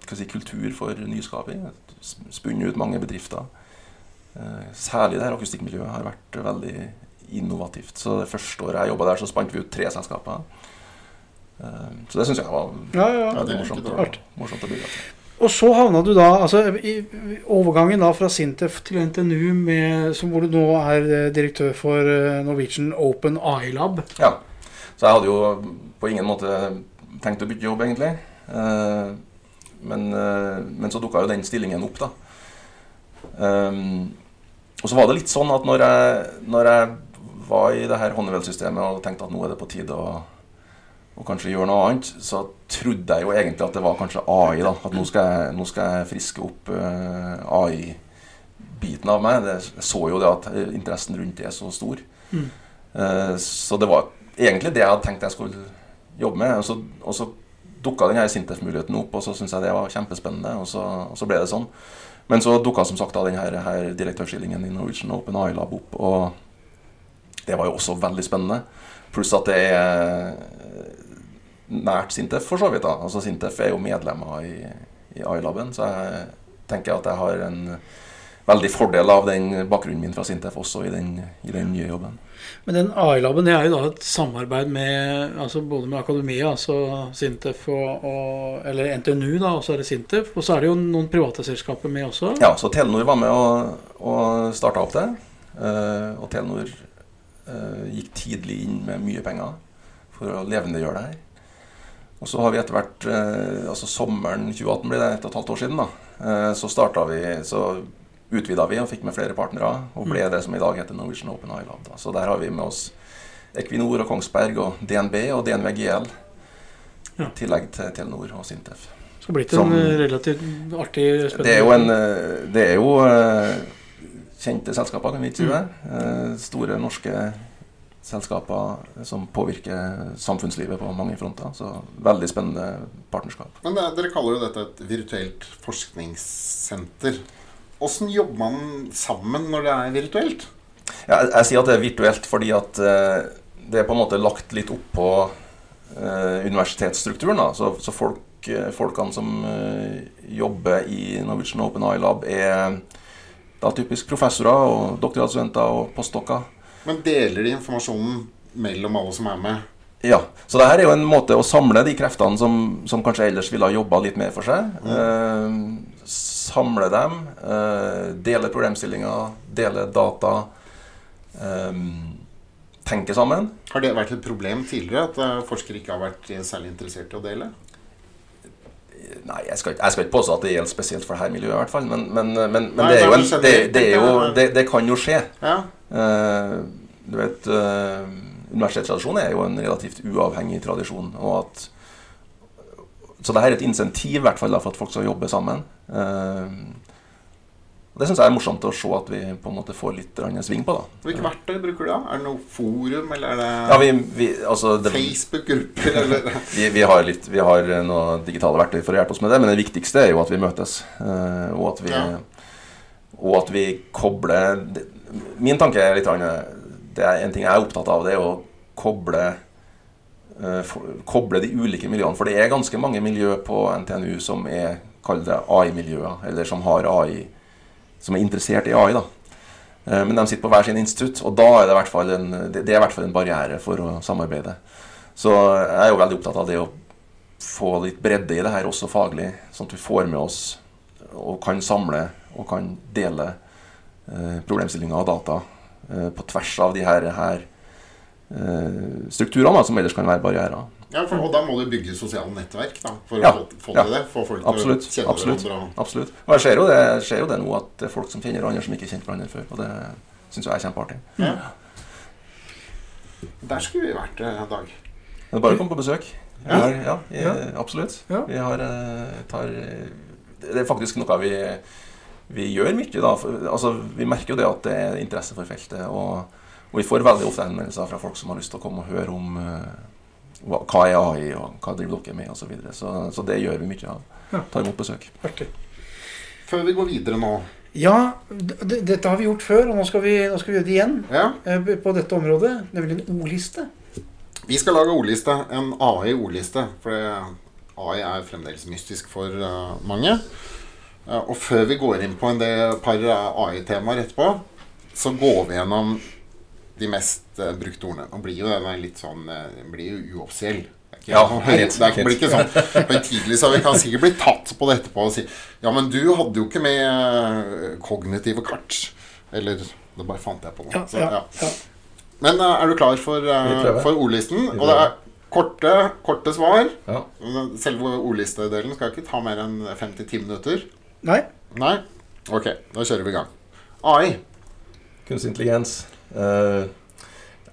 si, kultur for nyskaping, spunnet ut mange bedrifter. Eh, særlig det her akustikkmiljøet har vært veldig innovativt. Så det første året jeg jobba der, så spant vi ut tre selskaper. Eh, så det syns jeg var Ja, ja. Ja, det morsomt, dårlig. morsomt å bidra til. Og så havna du da altså i overgangen da fra Sintef til NTNU, med, som hvor du nå er eh, direktør for eh, Norwegian Open AI Lab. Ja. Så jeg hadde jo på ingen måte tenkt å bytte jobb, egentlig. Eh, men, men så dukka jo den stillingen opp, da. Og så var det litt sånn at når jeg, når jeg var i det her Honeywell-systemet og tenkte at nå er det på tide å, å kanskje gjøre noe annet, så trodde jeg jo egentlig at det var kanskje AI. da, At nå skal jeg, nå skal jeg friske opp uh, AI-biten av meg. Jeg så jo det at interessen rundt det er så stor. Mm. Uh, Så det var egentlig det jeg hadde tenkt jeg skulle jobbe med. Og så, og så dukka denne Sintef-muligheten opp, og så syntes jeg det var kjempespennende. Og så, og så ble det sånn. Men så dukka som sagt da denne her, her direktørstillingen i Norwegian Open AI Lab opp. Og det var jo også veldig spennende. Pluss at det er nært Sintef, for så vidt. da. Altså Sintef er jo medlemmer i, i iLaben, så jeg tenker at jeg har en veldig fordel av den bakgrunnen min fra Sintef også i den, i den nye jobben. Men den AI-laben er jo da et samarbeid med altså både med akademia, altså Sintef og, og Eller NTNU, da, og så er det Sintef. Og så er det jo noen private selskaper med også. Ja, så Telenor var med og, og starta opp det. Eh, og Telenor eh, gikk tidlig inn med mye penger for å levendegjøre det her. Og så har vi etter hvert eh, altså Sommeren 2018 blir det et og et halvt år siden. da, eh, Så starta vi Så utvida vi og fikk med flere partnere, og ble det som i dag heter Norwegian Open Island. Da. Så der har vi med oss Equinor og Kongsberg og DNB og DNV GL. Ja. I tillegg til Telenor og Sintef. Så blitt en Som- eh, relativt artig spennende Det er jo, en, eh, det er jo eh, kjente selskaper, kan vi ikke si det? Eh, Store norske selskaper som påvirker samfunnslivet på mange fronter. Så veldig spennende partnerskap. Men det, dere kaller jo dette et virtuelt forskningssenter. Åssen jobber man sammen når det er virtuelt? Ja, jeg, jeg sier at det er virtuelt fordi at eh, det er på en måte lagt litt oppå eh, universitetsstrukturen. Da. Så, så folk, eh, folkene som eh, jobber i Norwegian Open Eye Lab, er da typisk professorer og doktorgradsstudenter og postdokker. Men deler de informasjonen mellom alle som er med? Ja, Så det her er jo en måte å samle de kreftene som, som kanskje ellers ville ha jobba litt mer for seg. Eh, samle dem, eh, dele problemstillinger, dele data. Eh, tenke sammen. Har det vært et problem tidligere at eh, forskere ikke har vært særlig interessert i å dele? Nei, jeg skal, ikke- jeg skal ikke påstå at det gjelder spesielt for dette miljøet, i hvert fall. Men, men, men, men det, er jo en, det, det, er jo, det, det kan jo skje. Ja. Uh, du vet uh, Universitetstradisjonen er jo en relativt uavhengig tradisjon. Og at, så det her er et insentiv i hvert fall da, for at folk skal jobbe sammen. Eh, og Det syns jeg er morsomt å se at vi på en måte får litt sving på. da. Hvilke verktøy bruker du da? Er det noe forum, eller er det Ja, vi, vi, altså, det, Facebook-grupper, eller vi, vi, har litt, vi har noen digitale verktøy for å hjelpe oss med det, men det viktigste er jo at vi møtes. eh, og, at vi, Ja. og at vi kobler Min tanke er litt det er En ting jeg er opptatt av, det er å koble eh, koble de ulike miljøene. For det er ganske mange miljø på NTNU som er AI-miljøer, eller som har AI som er interessert i AI. da Eh, Men de sitter på hver sin institutt, og da er det hvert fall en, det er i hvert fall en barriere for å samarbeide. Så jeg er jo veldig opptatt av det å få litt bredde i det her, også faglig, sånn at vi får med oss og kan samle og kan dele eh, problemstillinger og data eh, på tvers av de her, her eh, strukturene som ellers kan være barrierer. Ja, for, Og da må du bygge sosiale nettverk da, for Ja, å få, til ja. det. Få folk Absolutt. til å kjenne absolutt, hverandre. absolutt. Og jeg ser jo, det, jeg ser jo det nå, at det er folk som kjenner hverandre som ikke kjente hverandre før. Og det syns jeg er kjempeartig. Ja. Der skulle vi vært eh, en dag. Det er bare å komme på besøk. Vi Ja. har, ja, i- Ja. absolutt. Ja. Vi har, eh, tar, eh, det er faktisk noe vi, vi gjør mye, da. Altså, vi merker jo det at det er interesse for feltet. Og, og vi får veldig ofte henvendelser fra folk som har lyst til å komme og høre om eh, hva, hva er AI, og hva driver dere med, osv. Så, videre. så Så det gjør vi mye av. Ja. Tar imot besøk. Artig. Før vi går videre nå Ja, dette har vi gjort før, og nå skal vi, nå skal vi gjøre det igjen ja, eh, på dette området. Nemlig en ordliste. Vi skal lage ordliste. En AI-ordliste. For AI er fremdeles mystisk for eh, mange. Eh, og før vi går inn på en del par AI-temaer etterpå, så går vi gjennom de mest uh, brukte ordene. Nå blir jo denne litt sånn eh, Den blir jo uoffisiell. Ja, sånn det er blir ikke sånn høytidelig, så vi kan sikkert bli tatt på det etterpå og si Ja, men du hadde jo ikke med eh, kognitive kart. Eller Det bare fant jeg på nå. Ja, Så, ja, ja. ja. Men eh, er du klar for, uh, for ordlisten? Og det er korte, korte svar. Ja. Selve ordlistedelen skal ikke ta mer enn 5-10 minutter. Nei? Nei? Ok, da kjører vi i gang. AI. Kunstig intelligens. Eh,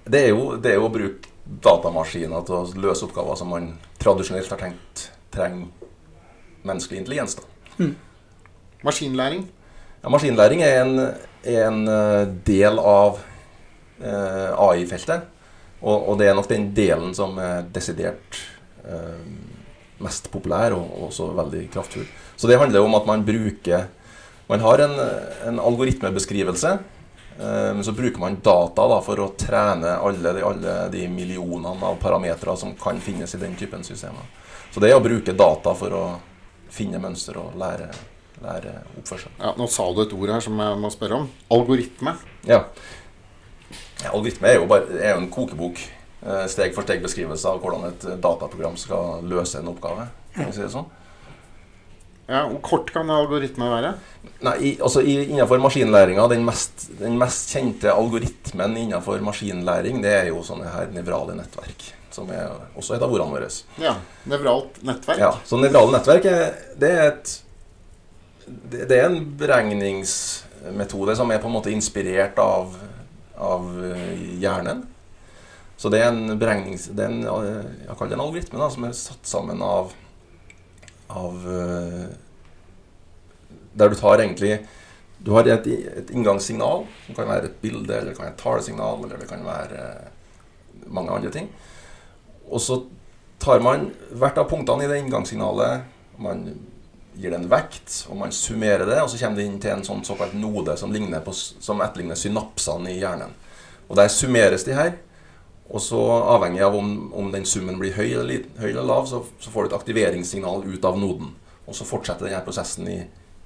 det, er jo, det er jo å bruke datamaskiner til å løse oppgaver som man tradisjonelt har tenkt trenger menneskelig intelligens. da. Maskinlæring. Ja, maskinlæring er en, en eh, del av eh, AI-feltet. Og, og det er nok den delen som er desidert eh, mest populær og og også veldig kraftfull. Så det handler om at man bruker Man har en, en algoritmebeskrivelse så bruker man data da, for å trene alle de, alle de millionene av parametere som kan finnes i den typen systemer. Så det er å bruke data for å finne mønster og lære, lære oppførsel. Ja, nå sa du et ord her som jeg må spørre om. Algoritme. Ja. algoritme er jo, bare, er jo en kokebok. Eh, Steg for steg beskrivelse av hvordan et dataprogram skal løse en oppgave. Kan vi si det sånn? Ja, Hvor kort kan algoritme være? Nei, i, altså i, Innenfor maskinlæringa, den mest, den mest kjente algoritmen innenfor maskinlæring, det er jo sånne her nevrale nettverk. Som er også et av ordene våre. Ja, Nevralt nettverk. Ja, så nevrale nettverk er, det er et det, det er en beregningsmetode som er på en måte inspirert av, av eh, hjernen. Så det er en beregnings... Det er en, eh, jeg kaller det en algoritme da, som er satt sammen av, av eh, Der du tar egentlig Du har et, et inngangssignal, som kan være et bilde, eller det kan være et talesignal, eller det kan være mange andre ting. Og så tar man hvert av punktene i det inngangssignalet Man gir det en vekt, og man summerer det, og så kommer det inn til en sånn såkalt node som, på, som etterligner synapsene i hjernen. Og Der summeres de her. Og så avhengig av om, om den summen blir høy eller, høy eller lav, så, så, får du et aktiveringssignal ut av noden. Og så fortsetter denne prosessen i,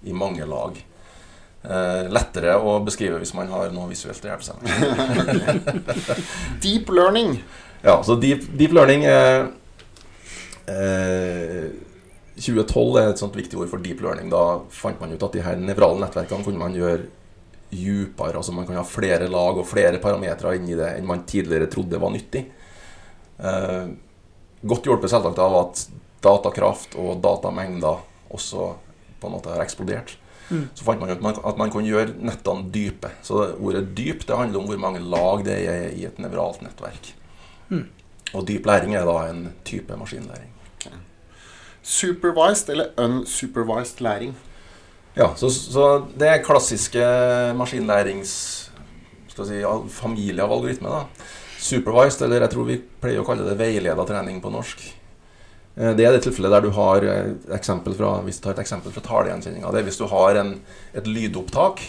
i mange lag. Eh, lettere å beskrive hvis man har noe visuelt å hjelpe seg Deep learning. Ja, så deep, deep learning er eh, 2012 er et sånt viktig ord for deep learning. Da fant man ut at de her nevrale nettverkene kunne man gjøre djupere. Altså man kan ha flere lag og flere parametere inni det enn man tidligere trodde var nyttig. Eh, godt hjulpet selvsagt av at datakraft og datamengder også på en måte har eksplodert. Mm. Så fant man ut at man, kunne gjøre nettene dype. Så ordet dyp det handler om hvor mange lag det er i et nevralt nettverk. Mm. Og dyp læring er da en type maskinlæring. Supervised eller unsupervised læring? Ja, så, så det er klassiske maskinlærings si, familie av algoritmer. da. Supervised, eller jeg tror vi pleier å kalle det veileda trening på norsk. Eh, Det er det tilfellet der du har eh, eksempel fra, hvis du tar et eksempel fra talegjenkjenninga. Det er hvis du har en, et lydopptak,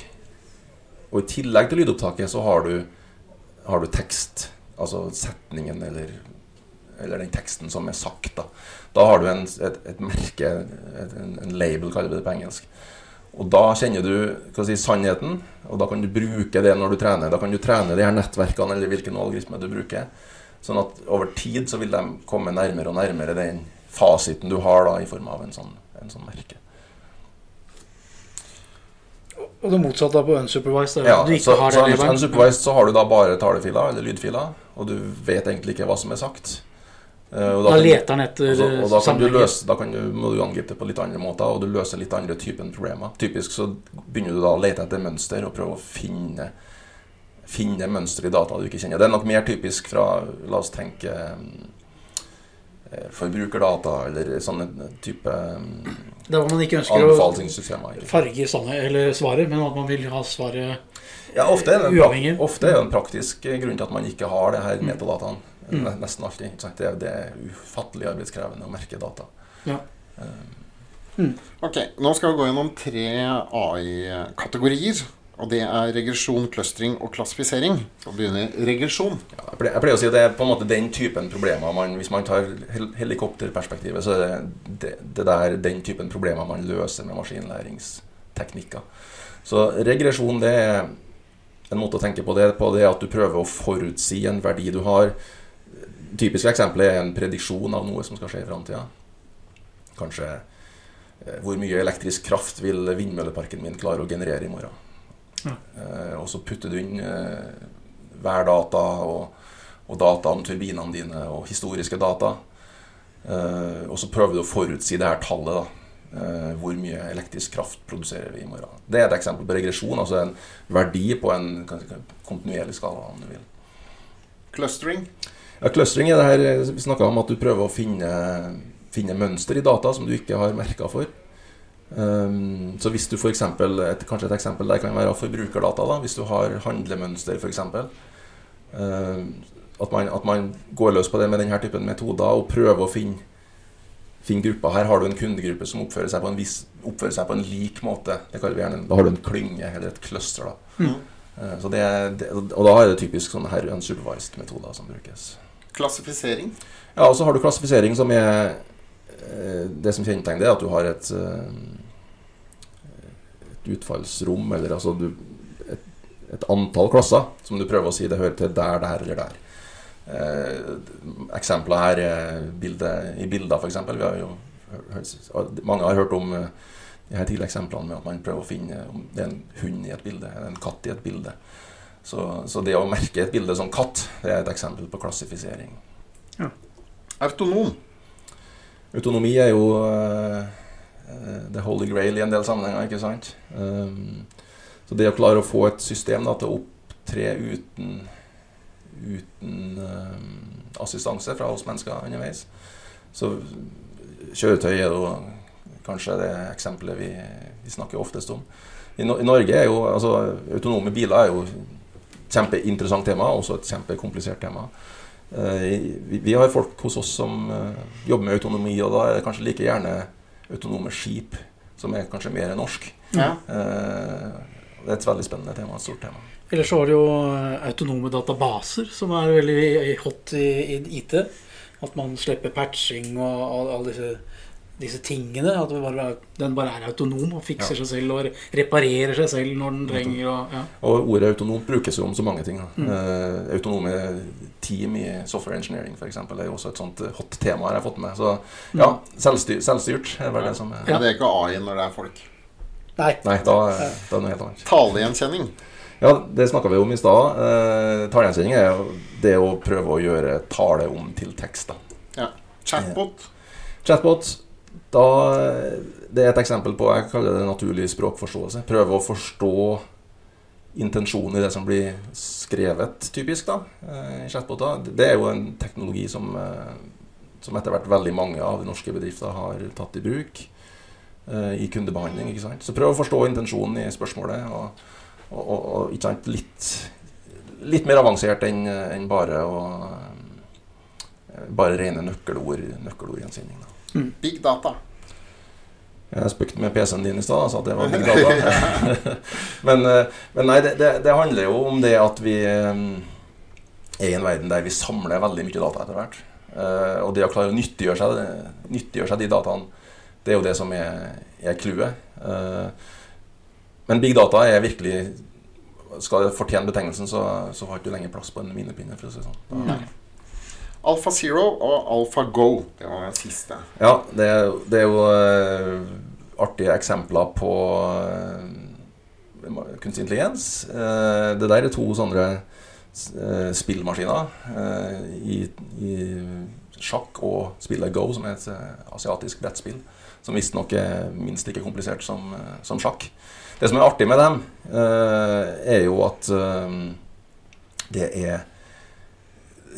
og i tillegg til lydopptaket så har du, har du tekst. Altså setningen eller, eller den teksten som er sagt. Da, da har du en, et, et merke, et, en, en label, kaller vi det på engelsk. Og da kjenner du si, sannheten, og da kan du bruke det når du trener. Da kan du trene de her nettverkene eller hvilken algoritme du bruker. Sånn at over tid så vil de komme nærmere og nærmere den fasiten du har da i form av en sånn, en sånn merke. Og det motsatte på unsupervised er Ja, du ikke så, har så den labelen. unsupervised så har du da bare talefiler eller lydfiler, og du vet egentlig ikke hva som er sagt. Eh, og Da da leter han etter Altså, og da kan du løse, da kan du, må du angripe det på litt andre måter, og du løser litt andre typen problemer. Typisk så begynner du da å lete etter mønster og prøve å finne, finne mønster i data du ikke kjenner. Det er nok mer typisk fra, la oss tenke eh, forbrukerdata eller sånne type Der er hvor man ikke ønsker å farge sånne, eller svaret, men at man vil ha svaret Ja, ofte er, det en, Uavhengig. ofte er det en praktisk eh, grunn til at man ikke har det her metadataen. Mm. Nesten alltid. Ikke sant? Det, er, det er ufattelig arbeidskrevende å merke data. Ja. Eh, Ok, Nå skal vi gå gjennom tre AI-kategorier. Og det er regresjon, clustering og klassifisering. Og begynner regresjon. Ja, jeg, pleier, jeg pleier å si at det er på en måte den typen problemer man, Hvis man tar helikopterperspektivet, så er det, det, det der den typen problemer man løser med maskinlæringsteknikker. Så regresjon det er en måte å tenke på det på det er at du prøver å forutsi en verdi du har. Typisk eksempel er en prediksjon av noe som skal skje i framtida. Kanskje eh, hvor mye elektrisk kraft vil vindmølleparken min klare å generere i morgen. Ja. Eh, og så putter du inn eh, værdata og, og data om turbinene dine og historiske data. Eh, og så prøver du å forutsi det her tallet. da. Eh, hvor mye elektrisk kraft produserer vi i morgen. Det er et eksempel på regresjon, altså en verdi på en kontinuerlig skala. om du vil. Clustering. Ja, clustering er det her eh, vi snakka om at du prøver å finne, finne mønster i data som du ikke har merka for. Um, så hvis du for eksempel, et, Kanskje et eksempel der kan være forbrukerdata. da, Hvis du har handlemønster, f.eks. Uh, at, man, at man går løs på det med denne typen metoder og prøver å finne, finne grupper. Her har du en kundegruppe som oppfører seg på en, vis, oppfører seg på en lik måte. Det kaller vi gjerne, Da har du en klynge eller et cluster. da. Mm. Eh, så det, det, og da er det typisk sånne her unsupervised metoder som brukes. Klassifisering. Ja, og så har du klassifisering som er eh, Det som kjennetegner det, er at du har et, eh, et utfallsrom, eller altså du, et, et, antall klasser som du prøver å si det hører til der, der eller der. Eh, eksempler her er bilde, i bilder, f.eks. Mange har hørt om eh, de her tidligere eksemplene med at man prøver å finne om det er en hund i et bilde eller en katt i et bilde. Så, så det å merke et bilde som katt, det er et eksempel på klassifisering. Ja. Autonom. Autonomi er jo uh, the holy grail i en del sammenhenger, ikke sant? Um, så det å klare å få et system da, til å opptre uten, uten um, assistanse fra oss mennesker underveis Så kjøretøy er jo kanskje det eksempelet vi, vi snakker oftest om. I, no I, Norge er jo altså, autonome biler er jo kjempeinteressant tema, også et kjempekomplisert tema. Eh, vi har folk hos oss som eh, jobber med autonomi, og da er det kanskje like gjerne autonome skip, som er kanskje mer norsk. Ja. Eh, det er et veldig spennende tema, et stort tema. Ellers så har du jo autonome databaser, som er veldig hot i, i IT. At man slipper patching og alle disse disse tingene. At bare, den bare er autonom og fikser ja. seg selv og reparerer seg selv når den trenger og, ja. og ordet autonom brukes jo om så mange ting. Mm. Uh, autonome team i software engineering f.eks. er jo også et sånt hot tema jeg har fått med. Så ja, mm. selvstyr, selvstyrt er vel det som er ja. Det er ikke AI når det er folk? Nei. Nei da, da er det noe helt annet. Talegjenkjenning? Ja, det snakka vi om i stad. Uh, talegjenkjenning er det å prøve å gjøre tale om til tekst. Da. Ja. Chatbot? Chatbot da, det er et eksempel på jeg kaller det naturlig språkforståelse. Prøve å forstå intensjonen i det som blir skrevet, typisk, da, eh, i chatboter. Det er jo en teknologi som, eh, som etter hvert veldig mange av norske bedrifter har tatt i bruk eh, i kundebehandling. ikke sant? Så prøv å forstå intensjonen i spørsmålet. Og, og, og, ikke sant, litt, litt mer avansert enn en bare å bare rene nøkkelord, nøkkelordgjensinning. Mm. Big data. Jeg spøkte med PC-en din i stad, sa at det var big data. men, eh, men, nei, det, det, det, handler jo om det at vi eh, er i en verden der vi samler veldig mye data etter hvert. Eh, og det å klare å nyttiggjøre seg, nyttiggjøre seg de dataene, det er jo det som er clouet. Men big data er virkelig Skal det fortjene betegnelsen, så, så har du ikke lenger plass på en minepinne. for å si sånn. Da, Alfa Zero og Alfa Go. Det var den siste. Ja, det, det er jo uh, artige eksempler på uh, kunstig intelligens. Uh, det der er to sånne spillmaskiner i, i, sjakk og spillet Go, som er et asiatisk brettspill. Som visstnok er minst like komplisert som, som, sjakk. Det som er artig med dem, er jo at det er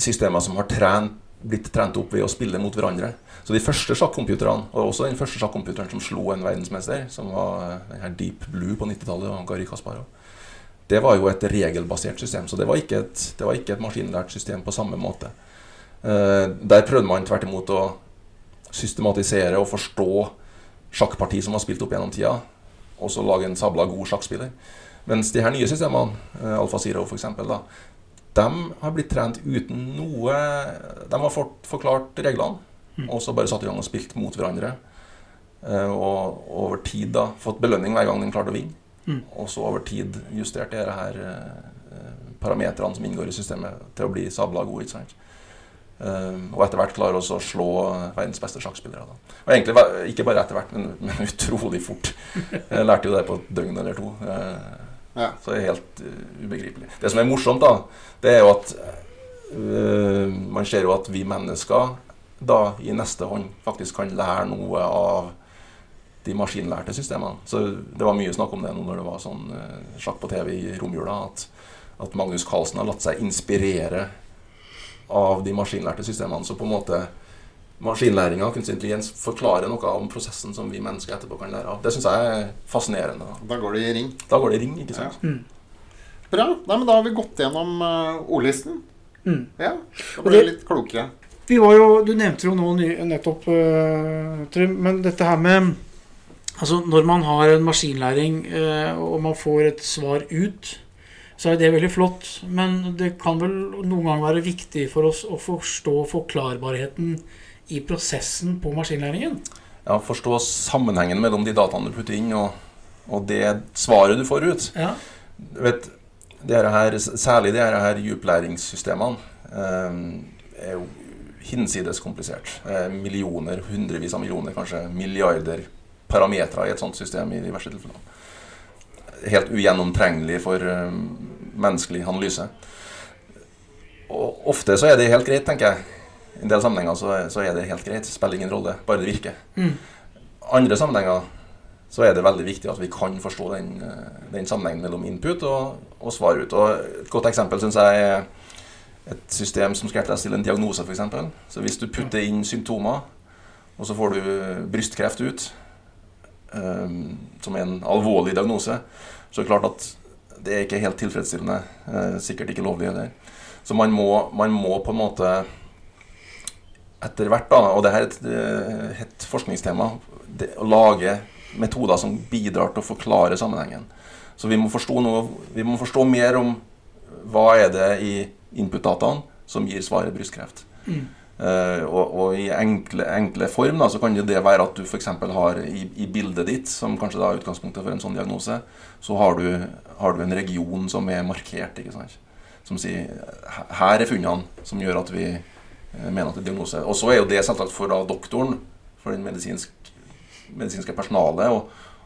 systemer som har trent, blitt trent opp ved å spille mot hverandre. Så de første sjakkcomputerne, og også den første sjakkcomputeren som slo en verdensmester, som var eh, den her Deep Blue på 90-tallet, Gary Kasparov, det var jo et regelbasert system. Så det var ikke et, var ikke et maskinlært system på samme måte. Uh, der prøvde man tvert imot å systematisere og forstå sjakkparti som var spilt opp gjennom tida, og så lage en sabla god sjakkspiller. Mens de her nye systemene, uh, Alfa Zero f.eks., de har blitt trent uten noe De har fått forklart reglene, mm. og så bare satt i gang og spilt mot hverandre. Eh, og over tid da fått belønning hver gang de klarte å vinne. Mm. Og så over tid justert disse her eh, parametrene som inngår i systemet, til å bli sabla gode. ikke sant? Um, og etter hvert klarer også å slå verdens beste sjakkspillere. Da. Og egentlig ikke bare etter hvert, men, men utrolig fort. Jeg lærte jo det på et døgn eller to. Ja. Så det er helt uh, ubegripelig. Det som er morsomt, da, det er jo at uh, man ser jo at vi mennesker da i neste hånd faktisk kan lære noe av de maskinlærte systemene. Så det var mye snakk om det nå når det var sånn uh, sjakk på TV i romjula, at, at Magnus Carlsen har latt seg inspirere av de maskinlærte systemene. Så på en måte maskinlæringa og kunstig intelligens forklarer noe om prosessen som vi mennesker etterpå kan lære av. Det syns jeg er fascinerende. Da går det i ring. Da går det i ring, ikke sant. Ja. Mm. Bra. Nei, men da har vi gått gjennom uh, ordlisten. Mm. Ja, Da ble vi litt klokere. Vi var jo, Du nevnte jo nå nettopp, uh, Trym, men dette her med Altså, når man har en maskinlæring uh, og man får et svar ut, så er det veldig flott. Men det kan vel noen ganger være viktig for oss å forstå forklarbarheten i prosessen på maskinlæringen? Ja, Forstå sammenhengen mellom de dataene du putter inn, og, og det svaret du får ut. Ja. Du vet, det her, Særlig de her dyplæringssystemene eh, er jo hinsides komplisert. Eh, millioner, hundrevis av millioner, kanskje milliarder parametere i et sånt system i de verste tilfellene. Helt ugjennomtrengelig for eh, menneskelig analyse. Og ofte så er det helt greit, tenker jeg. I en del sammenhenger så, så er det helt greit. Spiller ingen rolle, bare det virker. Mm. Andre sammenhenger så er det veldig viktig at vi kan forstå den, eh, den sammenhengen mellom input og, og svar ut. Og et godt eksempel syns jeg er et system som skal hjelpe deg å stille en diagnose, f.eks. Så hvis du putter inn symptomer, og så får du brystkreft ut, um, som er en alvorlig diagnose, så er det klart at det er ikke helt tilfredsstillende. Uh, sikkert ikke lovlig heller. Så man må, man må, på en måte etter hvert, da, og det her er et, eh, et forskningstema, det, å lage metoder som bidrar til å forklare sammenhengen. Så vi må forstå, noe, vi må forstå mer om hva er det i input-dataene som gir svaret brystkreft. Mm. Uh, og, og, i enkle, enkle form da, så kan det være at du f.eks. har i, i, bildet ditt, som kanskje da er utgangspunktet for en sånn diagnose, så har du, har du en region som er markert. ikke sant? Som sier her er funnene som gjør at vi mener at det er diagnose. Og så er jo det selvsagt for da doktoren, for den medisinsk, medisinske personalet.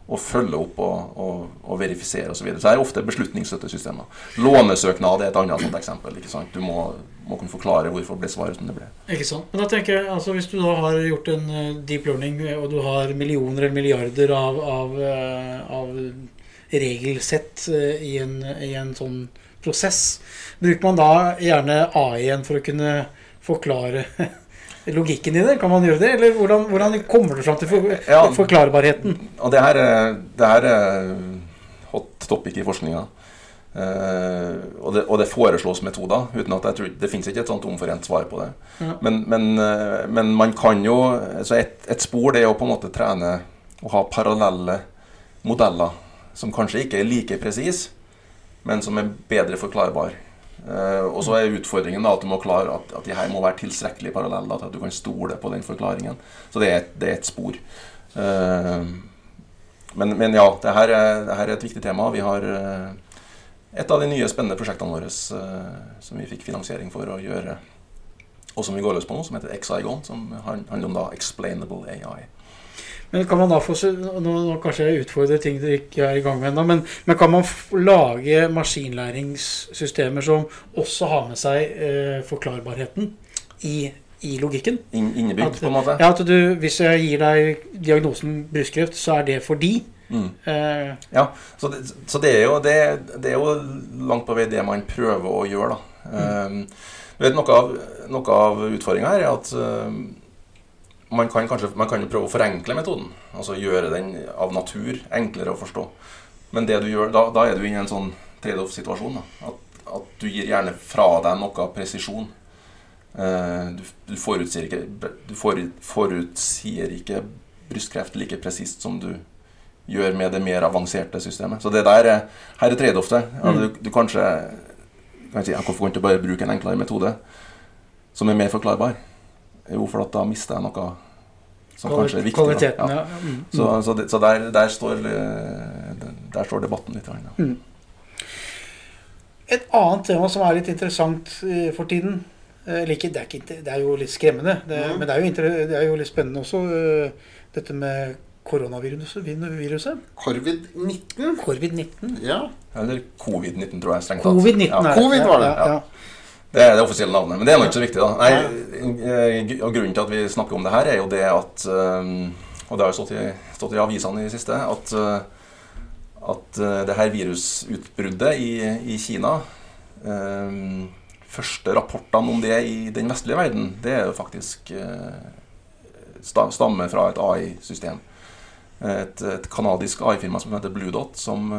og følge opp og, og, og verifisere osv. Så, videre. så det er ofte beslutningsstøttesystemer. Lånesøknad er et annet sånt eksempel. ikke sant? Du må, må kunne forklare hvorfor ble svaret som det ble. Ikke sant? Men da tenker jeg, altså Hvis du da har gjort en uh, deep learning, og du har millioner eller milliarder av, av, av regelsett i, en, i en sånn prosess, bruker man da gjerne AI-en for å kunne forklare logikken i det? Kan man gjøre det? Eller hvordan, hvordan kommer du fram til for, ja, forklarbarheten? Og det her, det her er hot topic i forskninga. Uh, og, det, og, det, foreslås metoder. uten at jeg tror, Det fins ikke et sånt omforent svar på det. Ja. Men, men, men, man kan jo altså et, et, spor det er å på en måte trene og ha parallelle modeller som kanskje ikke er like presise, men som er bedre forklarbar. Uh, og så er utfordringen da at du må klare at, at de her må være tilstrekkelig parallelle til at du kan stole på den forklaringen. Så det er, det er et spor. Uh, men, men, ja, det her, er, det her, er, et viktig tema. Vi har uh, et av de nye spennende prosjektene våre som vi fikk finansiering for å gjøre, og som vi går løs på nå, som heter XIGON, som handler om da explainable AI. Men kan man da få Nå, nå kanskje jeg utfordrer ting dere ikke er i gang med ennå, men, men, kan man lage maskinlæringssystemer som også har med seg eh, forklarbarheten i, i logikken? In, innebygd, på en måte? Ja, at du, Hvis jeg gir deg diagnosen brystkreft, så er det fordi mm. eh, Ja, så, det, så det, er jo, det, det, er jo langt på vei det man prøver å gjøre, da. Mm. Um, vet, noe av, noe av utfordringa her er at um, man kan kanskje man kan prøve å forenkle metoden. Altså gjøre den av natur enklere å forstå. Men det du gjør, da, da er du inne i en sånn trade-off-situasjon. At, at, du gir gjerne fra deg noe presisjon. Eh, du, du, forutsier ikke, du for, forutsier ikke brystkreft like presist som du gjør med det mer avanserte systemet. Så det der er, her er trade-off. Ja, mm. du, du, kanskje kan si, Hvorfor kan du ikke bare bruke en enklere metode som er mer forklarbar? Jo, for da mister jeg noe som kanskje er viktig. Kvaliteten, ja. ja. Mm. Så, så, det, så der, der, står, eh, der, står, debatten litt. Ja. Mm. Et annet tema som er litt interessant eh, for tiden eller ikke, det, er ikke, det er jo litt skremmende, det, mm. men det er, jo, det er, jo, litt spennende også. Eh, dette med koronaviruset. Covid-19? Covid-19. Ja. Eller covid-19, tror jeg. strengt tatt. Covid-19 ja. Covid var det. Ja. Det er det offisielle navnet. Men det er nok ikke så viktig. da Nei, og Grunnen til at vi snakker om det her, er jo det at um, Og det har jo stått i, stått i avisene i det siste at, uh, at uh, det her virusutbruddet i, i Kina um, Første rapportene om det i den vestlige verden, det er jo faktisk uh, stammer fra et AI-system. Et, et kanadisk AI-firma som heter Blue Dot, som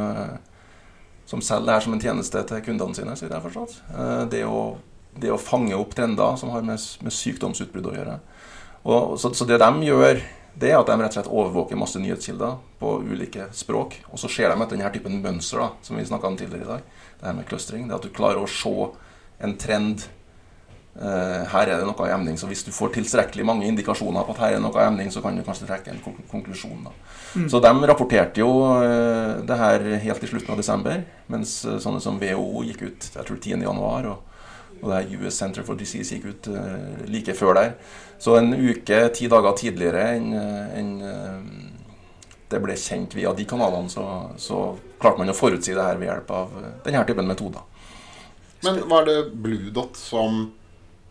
som selger det her som en tjeneste til kundene sine. så jeg har forstått. Eh, det å, det å fange opp trender som har med, med sykdomsutbrudd å gjøre. Og, så, så, det de gjør, det er at de rett og slett overvåker masse nyhetskilder på ulike språk. Og så ser de etter denne typen mønster da, som vi snakka om tidligere i dag. Det her med clustering. Det er at du klarer å se en trend. Uh, her er det noe i emning. Så hvis du får tilstrekkelig mange indikasjoner på at her er det noe i emning, så kan du kanskje trekke en kon- konklusjon. da. Så de rapporterte jo uh, det her helt i slutten av desember, mens uh, sånne som WHO gikk ut jeg tror 10. januar, og, og det her US Center for Disease gikk ut eh, like før der. Så en uke, ti dager tidligere enn en, enn, eh, det ble kjent via de kanalene, så, så klarte man å forutsi det her ved hjelp av eh, denne typen metoder. Men var det Blue Dot som,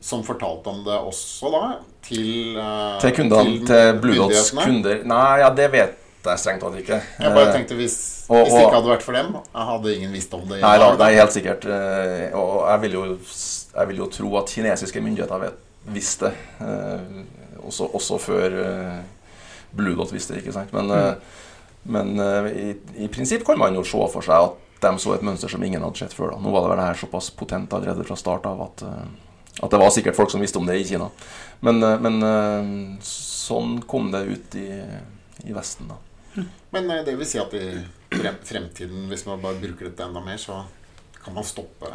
som fortalte om det også, da? Til, eh, Til kundene, til Blue Dots kunder Nei, ja, det vet jeg strengt tatt ikke. Jeg bare Eh, tenkte hvis, og- hvis det ikke hadde vært for dem, jeg hadde ingen visst om det. Nei da, det er helt sikkert. eh, Og jeg vil jo, jeg vil jo tro at kinesiske myndigheter vet, visste det. eh, Også, også før Blue Dot visste det, ikke sant. Men, mm. men i, i prinsipp kan man jo se for seg at de så et mønster som ingen hadde sett før. da. Nå var det vel det her såpass potent allerede fra start av at, at det var sikkert folk som visste om det i Kina. Men, men sånn kom det ut i, i Vesten, da. Men eh, det vil si at i fremtiden, hvis man bare bruker dette enda mer, så kan man stoppe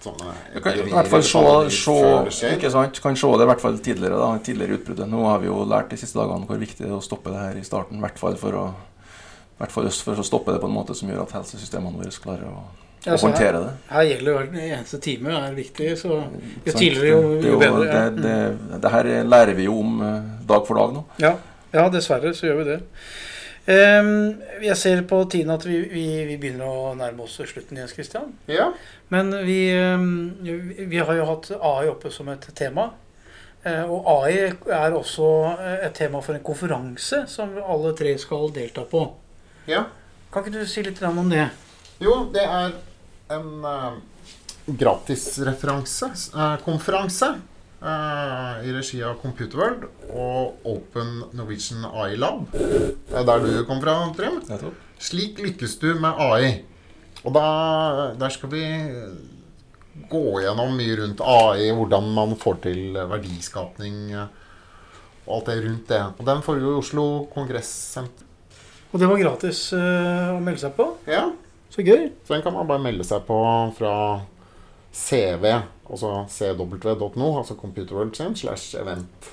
sånne Jeg kan i hvert fall se, se, det ikke sant? kan se det i hvert fall tidligere. da, tidligere utbruddet. Nå har vi jo lært de siste dagene hvor viktig det er å stoppe det her i starten. I hvert fall for å, hvert fall for å stoppe det på en måte som gjør at helsesystemene våre klarer å, Ja, å her, håndtere det. her gjelder hver eneste time er viktig, så jo tidligere, jo, Det er jo bedre. Det, ja. det, det her lærer vi jo om eh, dag for dag nå. Ja, ja, dessverre så gjør vi det. Ehm, jeg ser på tiden at vi, vi, vi begynner å nærme oss slutten, Jens Christian. Ja, Men vi, ehm, vi har jo hatt AI oppe som et tema. Eh, Og AI er også et tema for en konferanse som alle tre skal delta på. ja. Kan ikke du si litt om det? Jo, det er en uh, gratisreferansekonferanse. eh, eh, i regi av Computerworld og Open Norwegian AI Lab. Det er der du kom fra, Trym. Slik lykkes du med AI. Og da, der skal vi gå gjennom mye rundt AI, hvordan man får til verdiskapning og alt det rundt det. Og den foregår i Oslo Kongressenter. Og det var gratis uh, å melde seg på. Ja, Så gøy. så den kan man bare melde seg på fra CV, altså cw.no, altså Computerworld sin, slash event.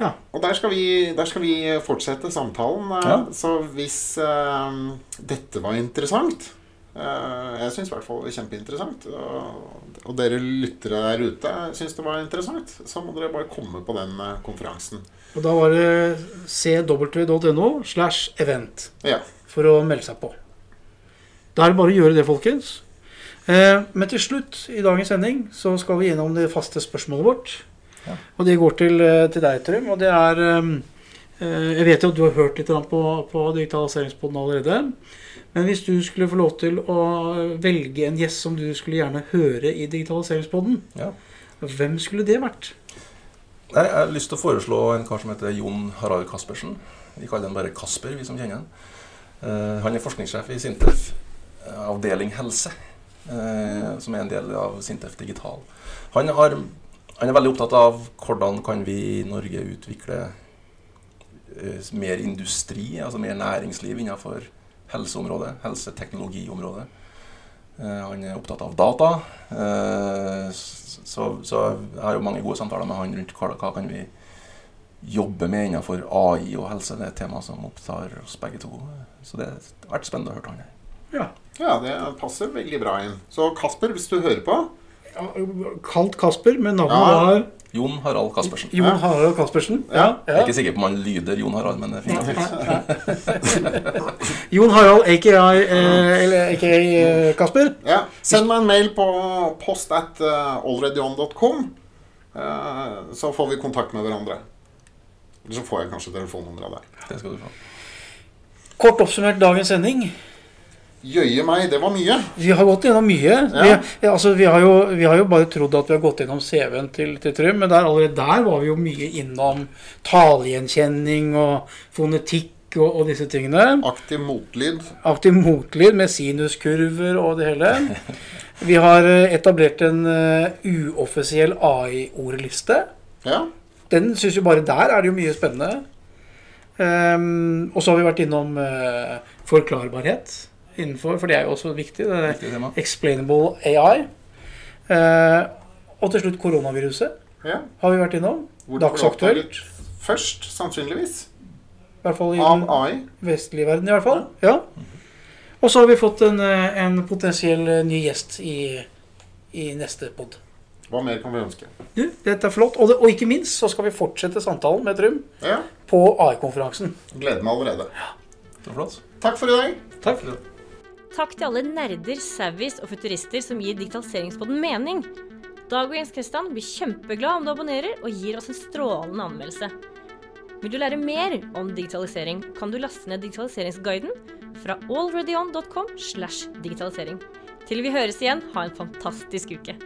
Ja. Og der skal, vi, der skal vi fortsette samtalen. eh, Ja. Så hvis uh, dette var interessant uh, Jeg syns i hvert fall det var kjempeinteressant. Og, og dere lyttere der ute syns det var interessant, så må dere bare komme på den uh, konferansen. Og da var det cw.no slash event Ja. for å melde seg på. Da er det bare å gjøre det, folkens. Eh, men til slutt i dagens sending så skal vi gjennom det faste spørsmålet vårt. Ja. Og det går til, eh, til deg, Trym. Og det er eh, eh, Jeg vet jo at du har hørt litt på, på digitaliseringspodden allerede. Men hvis du skulle få lov til å velge en gjest som du skulle gjerne høre i digitaliseringspodden, Ja. hvem skulle det vært? Nei, Jeg har lyst til å foreslå en kar som heter Jon Harald Kaspersen. Vi kaller han bare Kasper, vi som kjenner han. Eh, han er forskningssjef i Sintef, avdeling helse, som er en del av Sintef Digital. Han, har, han er veldig opptatt av hvordan kan vi i Norge utvikle eh, mer industri, altså mer næringsliv innenfor helseområdet, helseteknologiområdet. Eh, han er opptatt av data. eh, så, så jeg har jo mange gode samtaler med han rundt hva, hva kan vi jobbe med innenfor AI og helse. Det er et tema som opptar oss begge to. Så det har vært spennende å høre han her. Ja. Ja, det passer veldig bra inn. Så Kasper, hvis du hører på Ja, Kalt Kasper, men navnet Ja. var Jon Harald Kaspersen. Jon Ja. Harald Kaspersen. Ja. Jeg er ikke sikker på om han lyder Jon Harald, men det er fint. Jon Harald, aka, eh, eller aka eh, Kasper. Ja, Send meg en mail på post at uh, alreadyon.com, eh, så får vi kontakt med hverandre. Eller så får jeg kanskje telefonnummeret der. Det skal du få. Kort oppsummert dagens sending. Jøye meg, det var mye. Vi har gått gjennom mye. Ja. Vi, altså, vi, har jo, vi har jo bare trodd at vi har gått gjennom CV-en til, til Trym, men der, allerede der var vi jo mye innom talegjenkjenning og fonetikk og, og disse tingene. Aktiv motlyd. Aktiv motlyd med sinuskurver og det hele. Vi har eh, etablert en uh, uoffisiell AI-ordliste. Ja. Den syns jo bare der er det jo mye spennende. Um, og så har vi vært innom uh, forklarbarhet innenfor, for det er jo også viktig. Det er Viktig explainable AI. Eh, og til slutt koronaviruset Ja. har vi vært innom. Dagsaktuelt. Først, sannsynligvis. I hvert fall i Av den AI. vestlige verden, i hvert fall. Ja. Og så har vi fått en, eh, en potensiell eh, ny gjest i, i neste pod. Hva mer kan vi ønske? Du, dette er flott. Og, det, og ikke minst så skal vi fortsette samtalen med Trym Ja, på AI-konferansen. Gleder meg allerede. Ja, det var flott. Takk for i dag. Takk. Takk til alle nerder, savvies og futurister som gir digitaliseringspodden mening. Dag og Jens Kristian blir kjempeglad om du abonnerer og gir oss en strålende anmeldelse. Vil du lære mer om digitalisering, kan du laste ned digitaliseringsguiden fra alreadyon.com slash digitalisering. Til vi høres igjen, ha en fantastisk uke.